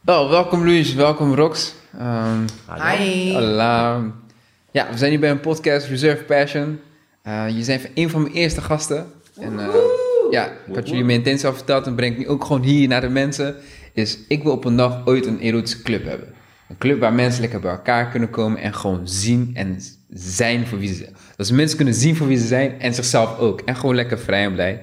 Wel, welkom Luis, welkom Rox. Um, Hi. Hola. Ja, we zijn hier bij een podcast, Reserve Passion. Uh, je zijn een van mijn eerste gasten. En uh, ja, ik had jullie mijn intentie al verteld en breng ik nu ook gewoon hier naar de mensen. Is, ik wil op een dag ooit een erotische club hebben. Een club waar mensen lekker bij elkaar kunnen komen en gewoon zien en zijn voor wie ze zijn. Dat mensen kunnen zien voor wie ze zijn en zichzelf ook. En gewoon lekker vrij en blij.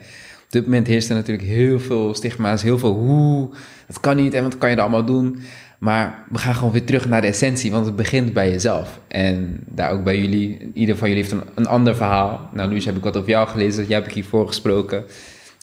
Dit moment heerst er natuurlijk heel veel stigma's, heel veel hoe, dat kan niet en wat kan je er allemaal doen. Maar we gaan gewoon weer terug naar de essentie, want het begint bij jezelf. En daar ook bij jullie, ieder van jullie heeft een, ander verhaal. Nou, nu heb ik wat over jou gelezen, jij hebt ik hiervoor gesproken.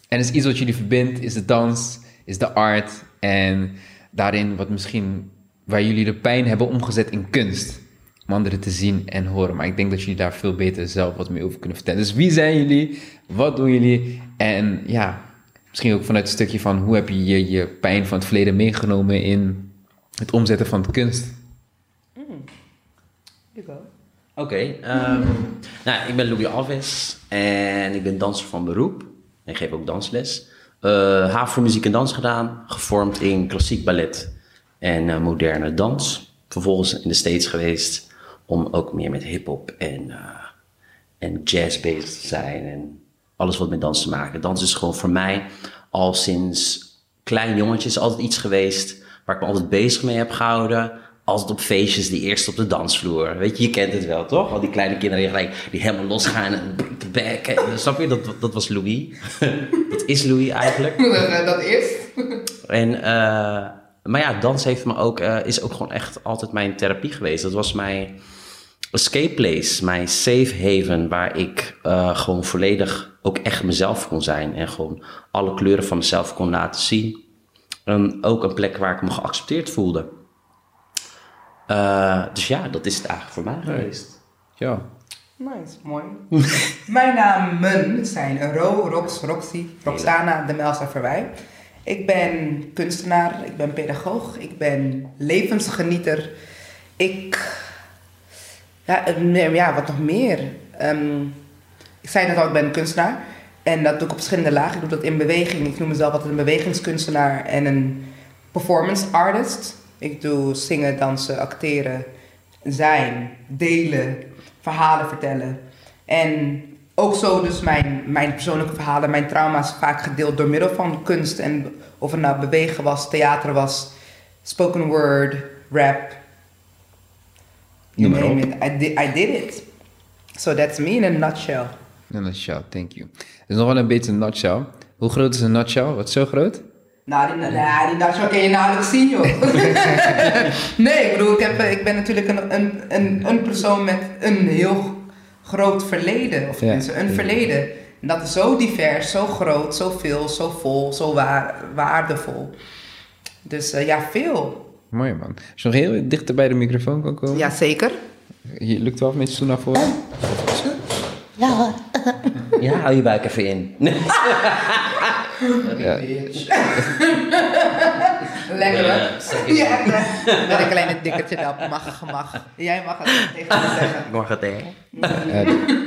En is iets wat jullie verbindt, is de dans, is de art. En daarin wat misschien, waar jullie de pijn hebben omgezet in kunst. Om anderen te zien en horen. Maar ik denk dat jullie daar veel beter zelf wat meer over kunnen vertellen. Dus wie zijn jullie? Wat doen jullie? En ja, misschien ook vanuit een stukje van hoe heb je je, je pijn van het verleden meegenomen in het omzetten van de kunst? Mm. Oké, okay, um, nou, ik ben Louis Alves en ik ben danser van beroep. En geef ook dansles. Uh, voor muziek en dans gedaan, gevormd in klassiek ballet en uh, moderne dans. Vervolgens in de States geweest om ook meer met hip-hop en, uh, en jazz bezig te zijn. En alles wat met dans te maken. Dans is gewoon voor mij al sinds klein jongetje is altijd iets geweest waar ik me altijd bezig mee heb gehouden. Altijd op feestjes, die eerst op de dansvloer. Weet je, je kent het wel, toch? Al die kleine kinderen die, gelijk, die helemaal losgaan en de bek. En, snap je? Dat, dat was Louis. dat is Louis eigenlijk. dat is. en, uh, maar ja, dans heeft me ook, uh, is ook gewoon echt altijd mijn therapie geweest. Dat was mijn escape place, mijn safe haven, waar ik uh, gewoon volledig ook echt mezelf kon zijn. En gewoon alle kleuren van mezelf kon laten zien. En ook een plek waar ik me geaccepteerd voelde. Uh, dus ja, dat is het eigenlijk voor mij geweest. Ja. Nice, mooi. Mijn namen zijn Ro, Rox, Roxy, Roxana de Melsa Verwij. Ik ben kunstenaar, ik ben pedagoog, ik ben levensgenieter. Ik. Ja, ja wat nog meer? Um, ik zei net al, ik ben kunstenaar. En dat doe ik op verschillende lagen. Ik doe dat in beweging. Ik noem mezelf altijd een bewegingskunstenaar en een performance artist. Ik doe zingen, dansen, acteren, zijn, delen, verhalen vertellen. En ook zo dus mijn, mijn persoonlijke verhalen, mijn trauma's vaak gedeeld door middel van kunst. En of het nou bewegen was, theater was, spoken word, rap. You name it. I did, I did it. So that's me in a nutshell. In a nutshell, thank you. is nog wel een beetje een nutshell. Hoe groot is een nutshell? Wat zo groot? Nou, die, nou, die nutshell kun je nauwelijks zien, joh. nee, ik bedoel, ik, heb, ik ben natuurlijk een, een, een, een persoon met een heel groot verleden. Of tenminste, een verleden. En dat is zo divers, zo groot, zo veel, zo vol, zo waar, waardevol. Dus uh, ja, veel. Mooi man. Als je nog heel dichter bij de microfoon kan komen. Ja, zeker. Je lukt wel met je naar voren. Ja Ja, hou je buik even in. ja. Lekker hoor. Ja, met een kleine dikkertje erop. Mag, mag. Jij mag het tegen me zeggen. Ik mag het hè.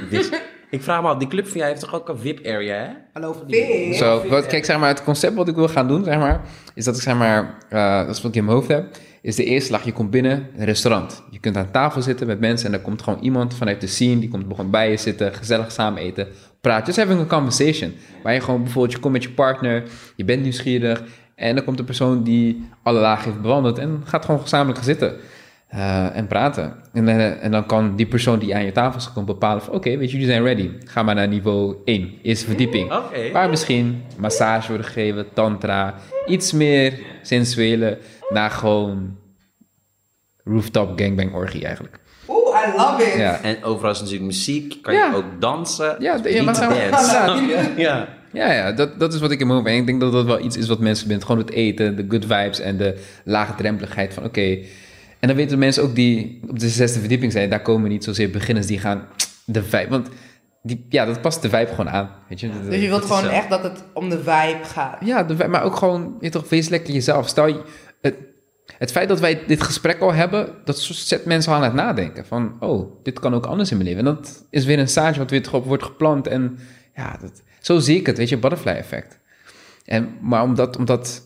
Dus, ik vraag me af, die club van jij heeft toch ook een VIP-area, hè? Hallo, VIP? Zo, wat, kijk, zeg maar, het concept wat ik wil gaan doen, zeg maar, is dat ik, zeg maar, uh, dat is wat ik in mijn hoofd heb, is de eerste slag, je komt binnen, een restaurant. Je kunt aan tafel zitten met mensen en er komt gewoon iemand vanuit de scene, die komt gewoon bij je zitten, gezellig samen eten, praten. Just having a conversation. Waar je gewoon bijvoorbeeld, je komt met je partner, je bent nieuwsgierig en dan komt een persoon die alle lagen heeft bewandeld en gaat gewoon gezamenlijk gaan zitten. Uh, en praten. En, uh, en, dan kan die persoon die aan je tafel is komen bepalen van... oké, weet je, jullie zijn ready. Ga maar naar niveau 1, eerste verdieping. Okay. Waar misschien massage worden gegeven, tantra... iets meer sensuele naar gewoon rooftop gangbang orgie eigenlijk. Oeh, I love it! Ja. En overal is natuurlijk muziek, kan ja. je ook dansen. Ja, mag dansen. ja. Ja, ja dat, dat is wat ik in mijn hoofd Ik denk dat dat wel iets is wat mensen bindt. Gewoon het eten, de good vibes en de lage drempeligheid van... oké, okay, en dan weten mensen ook die op de zesde verdieping zijn, daar komen niet zozeer beginners die gaan de vibe. Want die, ja, dat past de vibe gewoon aan. Weet je? dus je wilt gewoon echt dat het om de vibe gaat. Ja, de vibe, maar ook gewoon, je toch, wees lekker jezelf. Stel je, het, het feit dat wij dit gesprek al hebben, dat zet mensen al aan het nadenken. Van, oh, dit kan ook anders in mijn leven. En dat is weer een zaadje wat weer wordt geplant. En ja, dat, zo zie ik het, weet je, butterfly effect. En, maar omdat, omdat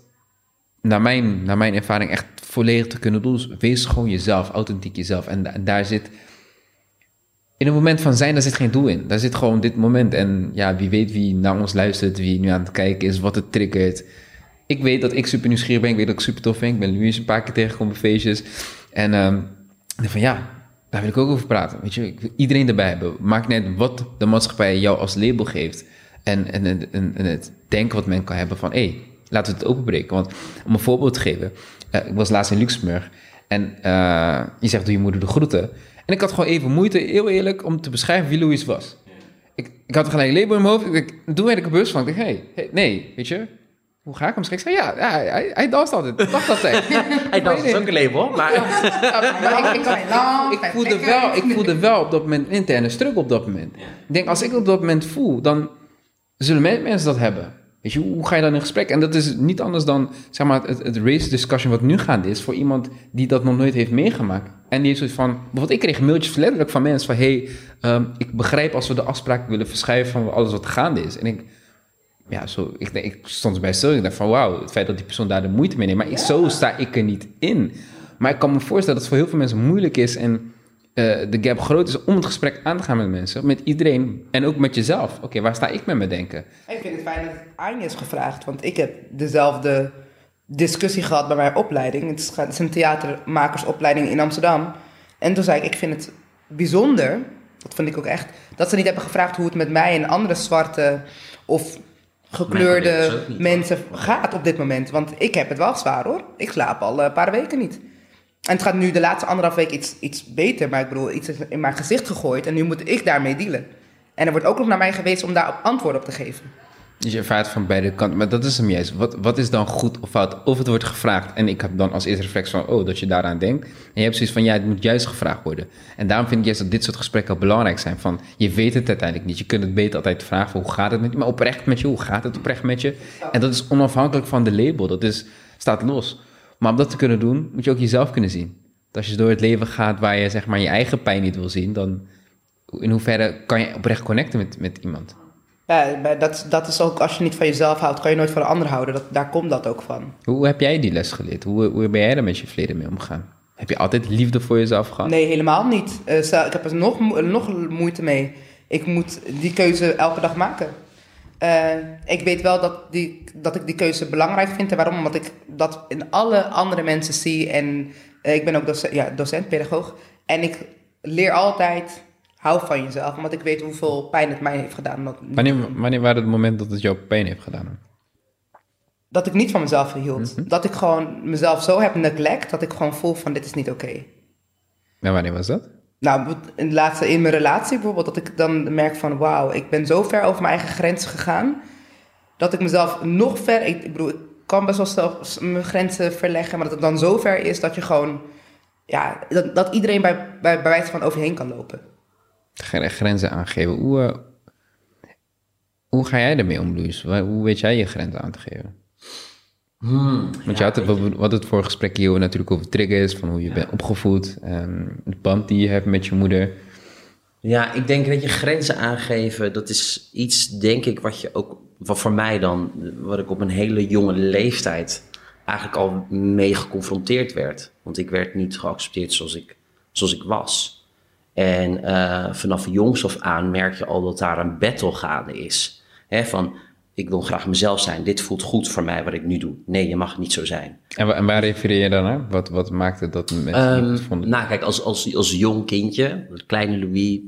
naar mijn, naar mijn ervaring echt volledig te kunnen doen. Dus wees gewoon jezelf, authentiek jezelf. En, da- en daar zit, in een moment van zijn, daar zit geen doel in. Daar zit gewoon dit moment. En ja, wie weet wie naar ons luistert, wie nu aan het kijken is, wat het triggert. Ik weet dat ik super nieuwsgierig ben. Ik weet dat ik super tof vind. Ik ben Louis een paar keer tegengekomen op feestjes. En dacht van ja, daar wil ik ook over praten. Weet je, ik wil iedereen erbij hebben. Maakt net wat de maatschappij jou als label geeft. En, en, en, het denken wat men kan hebben van... hey, laten we het openbreken. Want om een voorbeeld te geven... eh, ik was laatst in Luxemburg... en eh, je zegt doe je moeder de groeten... en ik had gewoon even moeite, heel eerlijk... om te beschrijven wie Louis was. Ik, ik had gelijk een label in mijn hoofd. Ik, dacht, toen werd ik er bewust van. Ik dacht, hey, hey, nee, weet je... Hoe ga ik hem schrijven? Ik zei, ja, ja hij, hij danst altijd. Dacht altijd. Hij dat is ook een label, maar... Maar ik, ik, ik, ik voelde, wel, ik voelde wel op dat moment een interne struggle op dat moment. Ik denk, als ik op dat moment voel, dan zullen me- mensen dat hebben. Weet je, hoe ga je dan in gesprek? En dat is niet anders dan zeg maar, het, het race discussion wat nu gaande is... voor iemand die dat nog nooit heeft meegemaakt. En die heeft zoiets van... Bijvoorbeeld, ik kreeg mailtjes letterlijk van mensen van... hey, ehm, ik begrijp als we de afspraak willen verschuiven van alles wat gaande is. En ik, ja, zo, ik, ik stond erbij stil. Ik dacht van, wauw, het feit dat die persoon daar de moeite mee neemt. Maar ik- zo sta ik er niet in. Maar ik kan me voorstellen dat het voor heel veel mensen moeilijk is... en de gap groot is om het gesprek aan te gaan met mensen. Met iedereen en ook met jezelf. Oké, waar sta ik met mijn denken? Ik vind het fijn dat het aan je is gevraagd, want ik heb dezelfde discussie gehad bij mijn opleiding. Het is, het is een theatermakersopleiding in Amsterdam. En toen zei ik, ik vind het bijzonder, dat vind ik ook echt, dat ze niet hebben gevraagd hoe het met mij en andere zwarte of gekleurde mensen gaat op dit moment. Want ik heb het wel zwaar hoor. Ik slaap al een paar weken niet. En het gaat nu de laatste anderhalf week iets, iets beter, maar ik bedoel, iets is in mijn gezicht gegooid en nu moet ik daarmee dealen. En er wordt ook nog naar mij geweest om daar antwoorden op te geven. Dus je ervaart van beide kanten. Maar dat is hem juist. Wat, wat is dan goed of fout? Of het wordt gevraagd. En ik heb dan als eerste reflex van... oh, dat je daaraan denkt. En je hebt zoiets van... ja, het moet juist gevraagd worden. En daarom vind ik juist dat dit soort gesprekken belangrijk zijn. Van, je weet het uiteindelijk niet. Je kunt het beter altijd vragen van... hoe gaat het met je? Maar oprecht met je. Hoe gaat het oprecht met je? En dat is onafhankelijk van de label. Dat is, staat los. Maar om dat te kunnen doen... moet je ook jezelf kunnen zien. Dat als je door het leven gaat... waar je zeg maar je eigen pijn niet wil zien... dan in hoeverre kan je oprecht connecten met, met iemand? Ja, dat, dat is ook, als je niet van jezelf houdt, kan je nooit van een ander houden. Dat, daar komt dat ook van. Hoe heb jij die les geleerd? Hoe, hoe ben jij er met je verleden mee omgegaan? Heb je altijd liefde voor jezelf gehad? Nee, helemaal niet. Eh, ik heb er nog, nog moeite mee. Ik moet die keuze elke dag maken. Eh, ik weet wel dat, die, dat ik die keuze belangrijk vind. En waarom? Omdat ik dat in alle andere mensen zie. En eh, ik ben ook docent, ja, docent, pedagoog. En ik leer altijd, hou van jezelf. Omdat ik weet hoeveel pijn het mij heeft gedaan. Dat, Wanneer, wanneer was het moment dat het jou pijn heeft gedaan? dat ik niet van mezelf hield. Dat ik gewoon mezelf zo heb neglect dat ik gewoon voel van dit is niet oké. En wanneer was dat? Nou, in, laatste, in mijn relatie bijvoorbeeld, dat ik dan merk van wauw, ik ben zo ver over mijn eigen grenzen gegaan. Dat ik mezelf nog ver, ik, bedoel, ik kan best wel zelf mijn grenzen verleggen, maar dat het dan zo ver is dat je gewoon, ja, dat, dat iedereen bij, bij, bij wijze van over je heen kan lopen. Gren- Grenzen aangeven. Hoe, eh, hoe ga jij ermee om, Luis? Wa- Hoe weet jij je grenzen aan te geven? Hmm, Want je had het, we hadden het vorige gesprek hier natuurlijk over triggers, van hoe je bent opgevoed, en de band die je hebt met je moeder. Ja, ik denk dat je grenzen aangeven, dat is iets, denk ik, wat je ook, wat voor mij dan, wat ik op een hele jonge leeftijd eigenlijk al mee geconfronteerd werd. Want ik werd niet geaccepteerd zoals ik, zoals ik was. En eh, vanaf jongs af aan merk je al dat daar een battle gaande is. Hè, van, ik wil graag mezelf zijn, dit voelt goed voor mij wat ik nu doe. Nee, je mag niet zo zijn. En, wa- en waar refereer je dan naar? Wat, wat maakte dat mensen Ehm, niet vonden? nou, kijk, als, als, als jong kindje, kleine Louis,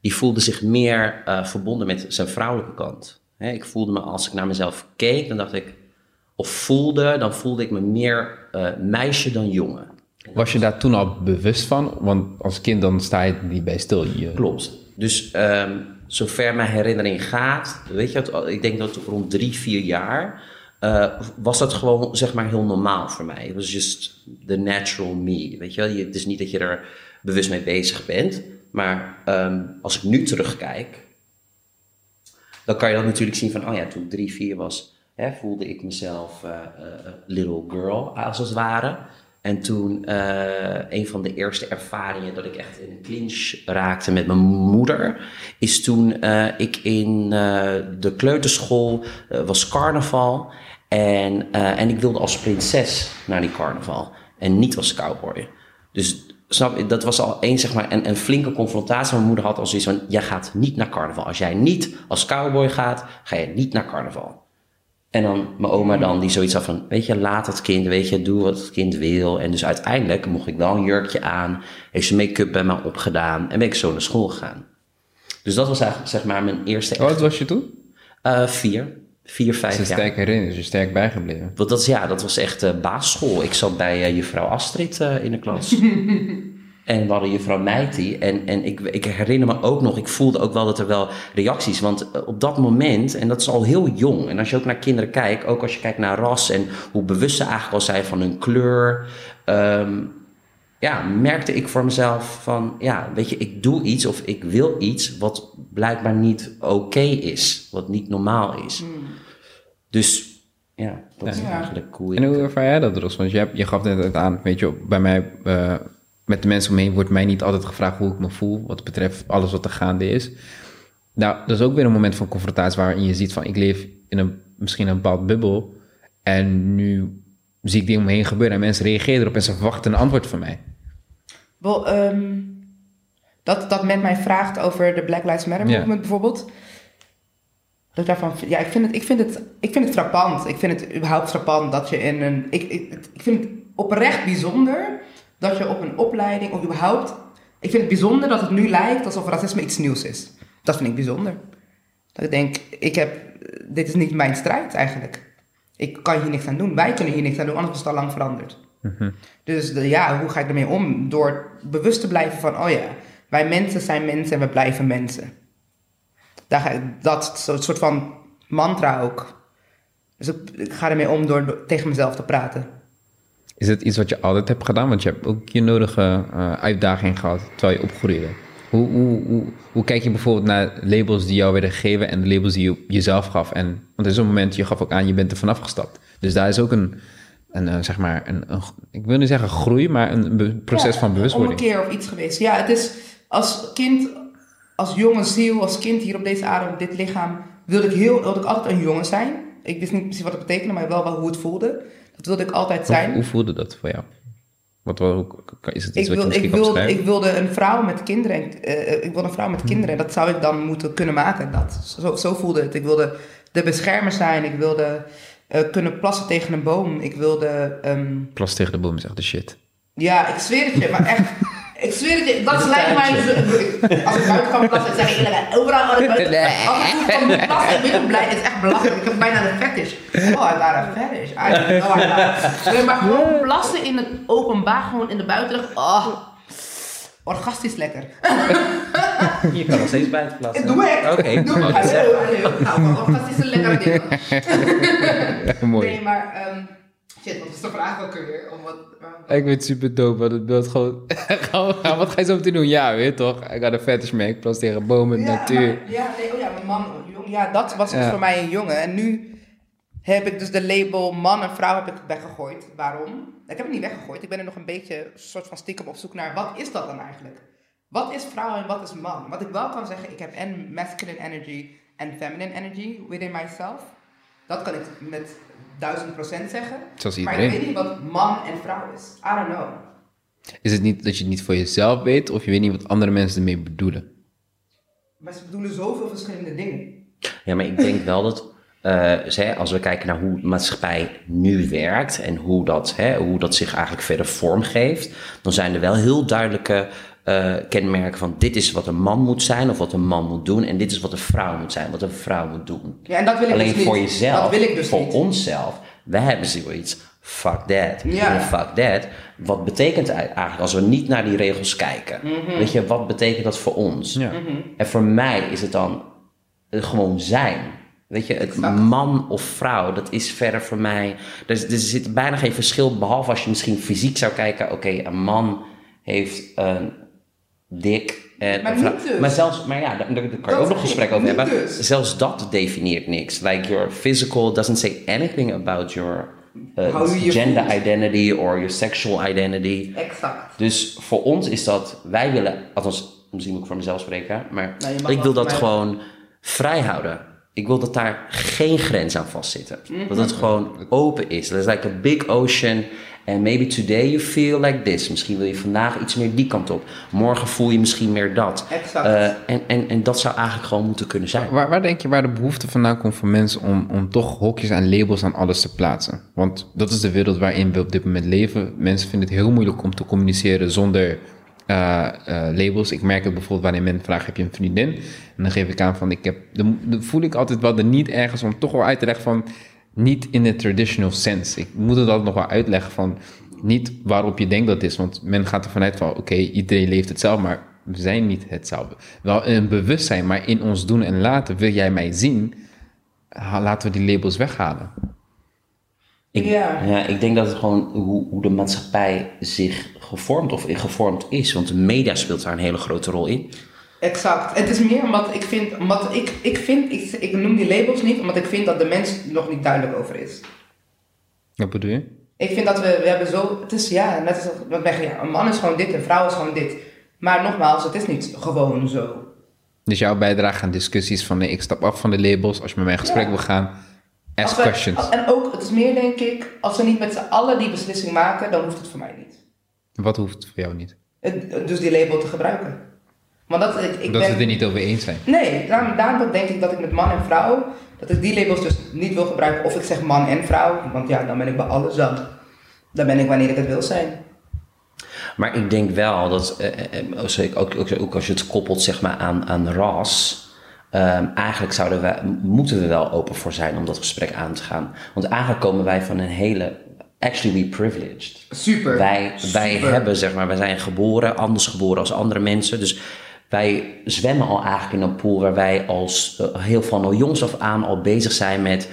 die voelde zich meer eh, verbonden met zijn vrouwelijke kant. Ik voelde me, als ik naar mezelf keek, dan dacht ik, of voelde, dan voelde ik me meer eh, meisje dan jongen. Was je daar toen al bewust van? Want als kind dan sta je niet bij stil. Je, Klopt. Dus ehm, zover mijn herinnering gaat, weet je, ik denk dat rond drie, vier jaar, eh, was dat gewoon zeg maar heel normaal voor mij. Het was just the natural me, weet je wel. Het is niet dat je er bewust mee bezig bent, maar ehm, als ik nu terugkijk, dan kan je dan natuurlijk zien van, oh ja, toen ik drie, vier was, hè, voelde ik mezelf eh, eh, little girl, als het ware. En toen eh, een van de eerste ervaringen dat ik echt in een clinch raakte met mijn moeder, is toen eh, ik in eh, de kleuterschool, was carnaval. En, en ik wilde als prinses naar die carnaval. En niet als cowboy. Dus snap dat was al één, zeg maar, een, een flinke confrontatie. Mijn moeder had al zoiets van, jij gaat niet naar carnaval. Als jij niet als cowboy gaat, ga je niet naar carnaval. En dan mijn oma dan, die zoiets had van, weet je, laat het kind, weet je, doe wat het kind wil. En dus uiteindelijk mocht ik wel een jurkje aan, heeft ze make-up bij me opgedaan en ben ik zo naar school gegaan. Dus dat was eigenlijk, zeg maar, mijn eerste... Hoe oud was je toen? Uh, vier. Vier, vijf jaar. Sterk herinnerd, dus je sterk bijgebleven. Want dat, is, ja, dat was echt uh, basisschool. Ik zat bij uh, juffrouw Astrid in de klas. en we hadden juffrouw Meiti. En, en ik, ik herinner me ook nog, ik voelde ook wel dat er wel reacties... Want op dat moment, en dat is al heel jong... en als je ook naar kinderen kijkt, ook als je kijkt naar ras... en hoe bewust ze eigenlijk al zijn van hun kleur... Um, ja, merkte ik voor mezelf van, ja, weet je, ik doe iets of ik wil iets wat blijkbaar niet oké is, wat niet normaal is. Hmm. Dus ja, dat is Ja. eigenlijk cool. En hoe ervaar jij dat, Ros? Want je, hebt, je gaf net het aan, weet je, bij mij, eh, met de mensen omheen wordt mij niet altijd gevraagd hoe ik me voel, wat betreft alles wat er gaande is. Nou, dat is ook weer een moment van confrontatie waarin je ziet van, ik leef in een, misschien een bepaald bubbel en nu zie ik dingen om me heen gebeuren en mensen reageren erop en ze verwachten een antwoord van mij. Wel, ehm, dat, dat men mij vraagt over de Black Lives Matter movement bijvoorbeeld. Dat ik daarvan, ja, ik vind, het, ik, vind het, ik vind het frappant. Ik vind het überhaupt frappant dat je in een. Ik, ik, ik vind het oprecht bijzonder dat je op een opleiding, of überhaupt. Ik vind het bijzonder dat het nu lijkt alsof racisme iets nieuws is. Dat vind ik bijzonder. Dat ik denk, ik heb, dit is niet mijn strijd eigenlijk. Ik kan hier niks aan doen. Wij kunnen hier niks aan doen, anders is het al lang veranderd. Dus de- ja, hoe ga ik ermee om? Door bewust te blijven van, oh ja, wij mensen zijn mensen en we blijven mensen. Daar ga ik, dat soort van mantra ook. Dus ik, ik ga ermee om door, door tegen mezelf te praten. Is het iets wat je altijd hebt gedaan? Want je hebt ook je nodige eh, uitdaging gehad terwijl je opgroeide. Hoe, hoe, hoe, hoe kijk je bijvoorbeeld naar labels die jou werden gegeven en de labels die je jezelf gaf? En, want er is een moment, je gaf ook aan, je bent er vanaf gestapt. Dus daar is ook een, een eh, zeg maar, een, een, ik wil niet zeggen groei, maar een proces Ja, van bewustwording. Een ommekeer of iets geweest. Ja, het is als kind, als jonge ziel, als kind hier op deze aarde, op dit lichaam, wilde ik, heel, wilde ik altijd een jongen zijn. Ik wist niet precies wat het betekende, maar wel, wel hoe het voelde. Dat wilde ik altijd zijn. Hoe, hoe voelde dat voor jou? Wat, wat, is het iets Ik, wat je ik, wilde, ik wilde een vrouw met kinderen. en, eh, ik wilde een vrouw met kinderen. En dat zou ik dan moeten kunnen maken. Dat. Zo, zo voelde het. Ik wilde de beschermer zijn. Ik wilde eh, kunnen plassen tegen een boom. Ik wilde... ehm, Plas tegen de boom is echt de shit. ja, ik zweer het je. Maar echt... Ik zweer het je. Dat lijkt mij... Als ik buiten kan plassen, zeg ik inderdaad overal als ik buiten. Als ik kan plassen, ik ben blij. Het is echt belachelijk. Ik heb bijna een fetish. Oh, I got a fetish. I don't know. I got- Nee, maar gewoon plassen in het openbaar, gewoon in de buitenlucht. Oh, orgastisch lekker. Je kan nog steeds buiten plaatsen. Ik doe het. Oké. Doe Oh, dat is echt- Hallo, hallo. Nou, wat orgastische lekkere dingen. Mooi. Nee, maar... ehm, shit, wat is de vraag ook weer? Om wat, Ik vind het super dope, het beeld gewoon... wat ga je zo meteen doen? Ja, weet toch? Ik had een fetish mee, ik plas tegen bomen, natuur. maar- ja, nee, oh ja, mijn man, jong, ja, dat was dus Ja. voor mij een jongen. En nu heb ik dus de label man en vrouw heb ik weggegooid. Waarom? Ik heb het niet weggegooid. Ik ben er nog een beetje soort van stiekem op zoek naar wat is dat dan eigenlijk? Wat is vrouw en wat is man? Wat ik wel kan zeggen, ik heb en masculine energy en feminine energy within myself. Dat kan ik met duizend procent zeggen. Zoals Maar ik weet niet wat man en vrouw is. I don't know. Is het niet dat je het niet voor jezelf weet, of je weet niet wat andere mensen ermee bedoelen? Maar ze bedoelen zoveel verschillende dingen. Ja, maar ik denk wel dat eh, ze- als we kijken naar hoe de maatschappij nu werkt en hoe dat, hè, hoe dat zich eigenlijk verder vormgeeft, dan zijn er wel heel duidelijke eh, kenmerken van dit is wat een man moet zijn of wat een man moet doen en dit is wat een vrouw moet zijn, wat een vrouw moet doen. Ja, en dat wil ik Alleen dus niet. voor jezelf, Dat wil ik dus voor niet. onszelf, wij hebben zoiets. Fuck that. Ja. En fuck that. Wat betekent het eigenlijk als we niet naar die regels kijken? Mhm. Weet je, wat betekent dat voor ons? Ja. En voor mij is het dan eh, gewoon zijn. Weet je, het Exact. man of vrouw, dat is verder voor mij. Er, er zit bijna geen verschil, behalve als je misschien fysiek zou kijken. Oké, een man heeft een dik. En Maar niet dus. Maar zelfs, maar ja, daar, daar kan je ook nog gesprek over hebben. dus. Zelfs dat definieert niks. Like your physical doesn't say anything about your uh, je gender voelt. identity or your sexual identity. Exact. Dus voor ons is dat, wij willen, althans, misschien moet ik voor mezelf spreken, maar Nou, ik wil dat gewoon vrij houden. ik wil dat daar geen grens aan vastzitten. Dat het gewoon open is. Dat is like a big ocean. And maybe today you feel like this. Misschien wil je vandaag iets meer die kant op. Morgen voel je misschien meer dat. Exact. Uh, en, en, en dat zou eigenlijk gewoon moeten kunnen zijn. Waar, waar denk je waar de behoefte vandaan komt voor mensen om, om toch hokjes en labels aan alles te plaatsen? Want dat is de wereld waarin we op dit moment leven. Mensen vinden het heel moeilijk om te communiceren zonder uh, uh, labels. Ik merk het bijvoorbeeld wanneer men vraagt: heb je een vriendin? En dan geef ik aan van: ik heb. Dan, dan voel ik altijd wel de niet ergens om toch wel uit te leggen van. Niet in de traditional sense. Ik moet het altijd nog wel uitleggen van. Niet waarop je denkt dat is. Want men gaat ervan uit van: oké, okay, iedereen leeft hetzelfde, maar we zijn niet hetzelfde. Wel een bewustzijn, maar in ons doen en laten. Wil jij mij zien? Laten we die labels weghalen. Ik, ja. ja, ik denk dat het gewoon hoe, hoe de maatschappij zich gevormd of gevormd is. Want de media speelt daar een hele grote rol in. Exact. Het is meer omdat ik vind, omdat ik, ik vind, ik, ik noem die labels niet, omdat ik vind dat de mens nog niet duidelijk over is. Wat bedoel je? Ik vind dat we, we hebben zo, het is ja, net als, wat ja, een man is gewoon dit, een vrouw is gewoon dit. Maar nogmaals, het is niet gewoon zo. Dus jouw bijdrage aan discussies van nee, ik stap af van de labels, als je met mij in gesprek ja. wil gaan, ask we, questions. En ook, het is meer denk ik, als we niet met z'n allen die beslissing maken, dan hoeft het voor mij niet. Wat hoeft voor jou niet? Het, dus die label te gebruiken. Want dat, ik, ik dat ben, we het er niet over eens zijn. Nee, daarom, daarom denk ik dat ik met man en vrouw, dat ik die labels dus niet wil gebruiken. Of ik zeg man en vrouw, want ja, dan ben ik bij alles dan. Dan ben ik wanneer ik het wil zijn. Maar ik denk wel dat, eh, ook, ook, ook als je het koppelt zeg maar aan, aan ras, um, eigenlijk zouden wij, moeten we wel open voor zijn om dat gesprek aan te gaan. Want eigenlijk komen wij van een hele actually we privileged. Super. Wij, super. wij hebben, zeg maar, wij zijn geboren, anders geboren als andere mensen. Dus wij zwemmen al eigenlijk in een pool waar wij als uh, heel van al jongs af aan al bezig zijn met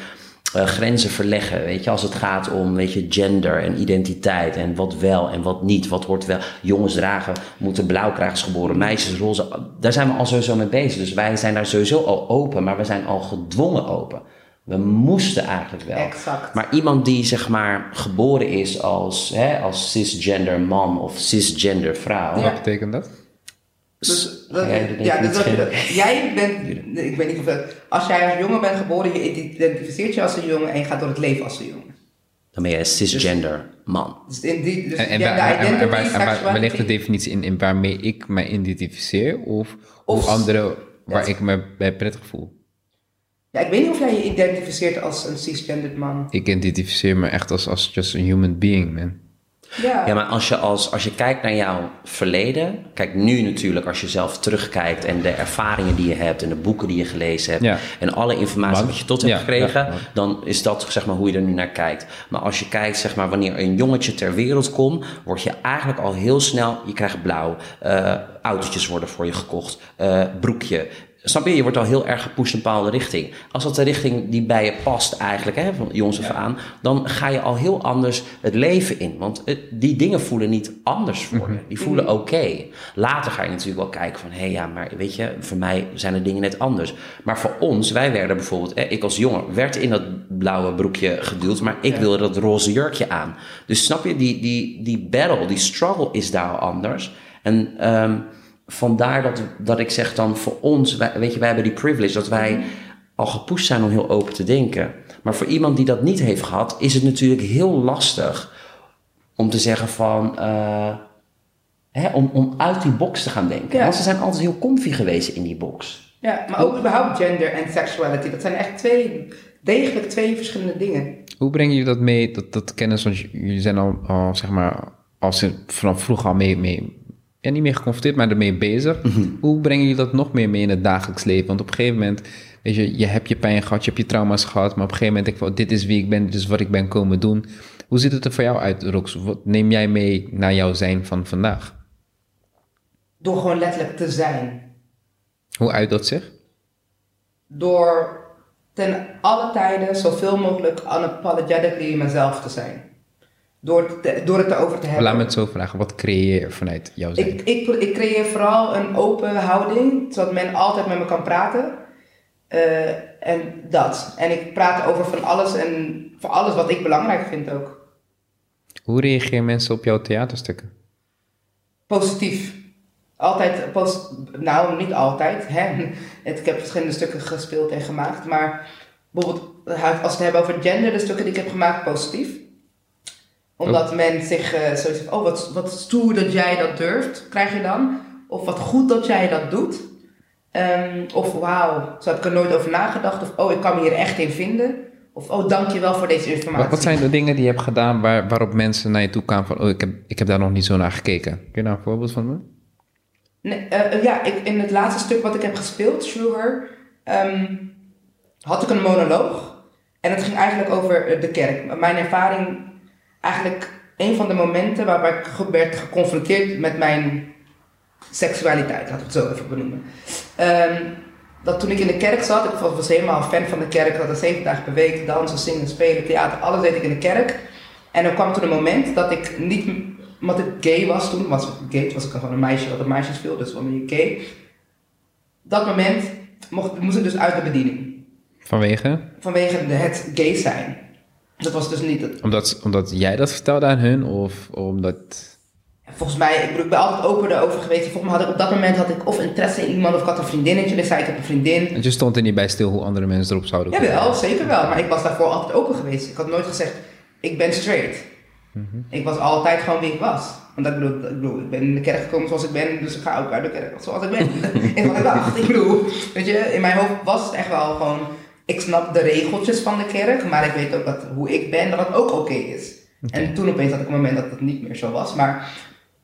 uh, grenzen verleggen. Weet je, als het gaat om weet je, gender en identiteit en wat wel en wat niet. Wat wordt wel. Jongens dragen, moeten blauw krijgen geboren, meisjes roze. Daar zijn we al sowieso mee bezig. Dus wij zijn daar sowieso al open, maar we zijn al gedwongen open. We moesten eigenlijk wel. Exact. Maar iemand die zeg maar geboren is als, hè, als cisgender man of cisgender vrouw. Wat betekent dat? Dus, dat, ja, dus dat, jij bent, ik weet niet of als jij als jongen bent geboren, je identificeert je als een jongen en je gaat door het leven als een jongen. Dan ben je een cisgender man. Dus in die, dus En, waar, hebt de en, en, waar, identity, en waar, waar sexuality. ligt de definitie in, in waarmee ik mij identificeer? Of, Of- hoe anderen waar dat- ik me bij prettig voel? Ja, ik weet niet of jij je identificeert als een cisgendered man. Ik identificeer me echt als, als just a human being, man. Ja, Ja, maar als je, als, als je kijkt naar jouw verleden, kijk nu natuurlijk als je zelf terugkijkt en de ervaringen die je hebt en de boeken die je gelezen hebt Ja. en alle informatie wat je tot hebt Ja, gekregen, dan is dat zeg maar hoe je er nu naar kijkt. Maar als je kijkt zeg maar wanneer een jongetje ter wereld komt, word je eigenlijk al heel snel, je krijgt blauw, eh, autootjes worden voor je gekocht, eh, broekje. Snap je? Je wordt al heel erg gepusht in een bepaalde richting. Als dat de richting die bij je past eigenlijk, hè, van jongs af aan, dan ga je al heel anders het leven in. Want het- die dingen voelen niet anders voor je. Die voelen oké. Later ga je natuurlijk wel kijken van, hé hey, ja, maar weet je, voor mij zijn de dingen net anders. Maar voor ons, wij werden bijvoorbeeld, hè, ik als jongen, werd in dat blauwe broekje geduwd, maar ik Ja. wilde dat roze jurkje aan. Dus snap je, die, die, die battle, die struggle is daar al anders. En ehm, vandaar dat, dat ik zeg dan voor ons, wij, weet je, wij hebben die privilege dat wij al gepusht zijn om heel open te denken. Maar voor iemand die dat niet heeft gehad, is het natuurlijk heel lastig om te zeggen van, eh, hè, om, om uit die box te gaan denken. Ja. Want ze zijn altijd heel comfy geweest in die box. ja, maar ook überhaupt gender en sexuality. Dat zijn echt twee, degelijk twee verschillende dingen. Hoe breng je dat mee, dat, dat kennis, want jullie zijn al, al zeg maar, als je vanaf vroeger al mee, mee ja, niet meer geconfronteerd, maar ermee bezig. Hoe brengen jullie dat nog meer mee in het dagelijks leven? Want op een gegeven moment, weet je, je hebt je pijn gehad, je hebt je trauma's gehad, maar op een gegeven moment denk ik van, dit is wie ik ben, dit is wat ik ben komen doen. Hoe ziet het er voor jou uit, Rox? Wat neem jij mee naar jouw zijn van vandaag? Door gewoon letterlijk te zijn. Hoe uit dat zich? Door ten alle tijden zoveel mogelijk unapologetically mezelf te zijn. Door, te- door het erover te hebben. Laat me het zo vragen, wat creëer je vanuit jouw zijn? Ik, ik, ik creëer vooral een open houding, zodat men altijd met me kan praten. Eh, en dat. En ik praat over van alles en voor alles wat ik belangrijk vind ook. Hoe reageren mensen op jouw theaterstukken? Positief. altijd post, nou niet altijd, hè. Ik heb verschillende stukken gespeeld en gemaakt, maar bijvoorbeeld als we het hebben over gender, de stukken die ik heb gemaakt, positief. Omdat men zich eh zoiets oh wat, wat stoer dat jij dat durft, krijg je dan. Of wat goed dat jij dat doet. Ehm, of wauw, zo heb ik er nooit over nagedacht. Of oh, ik kan me hier echt in vinden. Of oh, dankjewel voor deze informatie. Wat, wat zijn de dingen die je hebt gedaan waar, waarop mensen naar je toe kwamen van... Oh, ik heb, ik heb daar nog niet zo naar gekeken. Kun je daar een voorbeeld van doen? Nee, eh, eh, ja, ik, in het laatste stuk wat ik heb gespeeld, Sugar, ehm, had ik een monoloog. En het ging eigenlijk over de kerk. Mijn ervaring, eigenlijk een van de momenten waarbij ik werd geconfronteerd met mijn seksualiteit, laat ik het zo even benoemen. Ehm, dat toen ik in de kerk zat, ik was was helemaal een fan van de kerk, dat er zeven dagen per week dansen, zingen, spelen, theater, alles deed ik in de kerk. En er kwam toen een moment dat ik niet, omdat ik gay was toen, was ik gay, toen was ik gewoon een meisje wat op meisjes viel, dus ben je gay. Dat moment mocht, moest ik dus uit de bediening, Vanwege? vanwege het gay zijn. Dat was dus niet het, Omdat, omdat jij dat vertelde aan hun? Of omdat... Volgens mij, ik, bedoel, ik ben altijd open erover geweest. Volgens mij had ik op dat moment had ik of interesse in iemand of ik had een vriendinnetje. Dus zei ik heb een vriendin. Want je stond er niet bij stil hoe andere mensen erop zouden komen. Jawel, zeker wel. Maar ik was daarvoor altijd open geweest. Ik had nooit gezegd, ik ben straight. Ik was altijd gewoon wie ik was. Want ik bedoel, ik bedoel, ik ben in de kerk gekomen zoals ik ben, dus ik ga ook uit de kerk zoals ik ben. en wat ik dacht, ik bedoel, weet je, in mijn hoofd was het echt wel gewoon, ik snap de regeltjes van de kerk, maar ik weet ook dat hoe ik ben, dat dat ook oké is. En toen opeens had ik een moment dat het niet meer zo was. Maar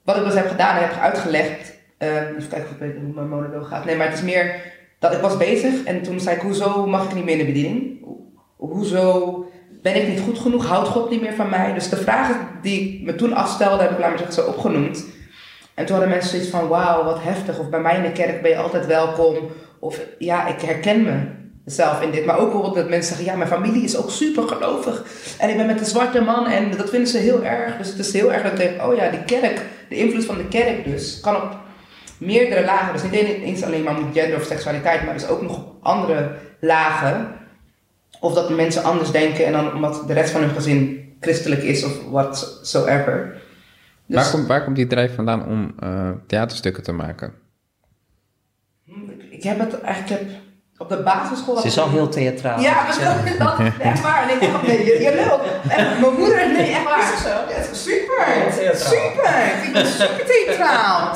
wat ik dus heb gedaan en heb uitgelegd, eh, even kijken of ik weet hoe mijn monoloog gaat. Nee, maar het is meer dat ik was bezig en toen zei ik, hoezo mag ik niet meer in de bediening? Ho- Hoezo ben ik niet goed genoeg? Houdt God niet meer van mij? Dus de vragen die ik me toen afstelde, heb ik laat maar zeggen zo opgenoemd. En toen hadden mensen zoiets van, wauw, wat heftig. Of bij mij in de kerk ben je altijd welkom. Of ja, ik herken me zelf in dit. Maar ook bijvoorbeeld dat mensen zeggen, ja, mijn familie is ook super gelovig. En ik ben met een zwarte man en dat vinden ze heel erg. Dus het is heel erg dat denk, oh ja, die kerk, de invloed van de kerk dus, kan op meerdere lagen. Dus niet eens alleen maar met gender of seksualiteit, maar dus ook nog op andere lagen. Of dat mensen anders denken en dan omdat de rest van hun gezin christelijk is of whatsoever. Dus, Waar, komt, waar komt die drijf vandaan om eh, theaterstukken te maken? ik heb het eigenlijk, ik heb op de basisschool... Ze is al heel theatraal. Ja, maar dat, dat, echt waar. Nee, echt, nee, je, je lult. Echt, mijn moeder, nee, echt waar. Is zo? Ja, super. Super. Ik ben super theatraal.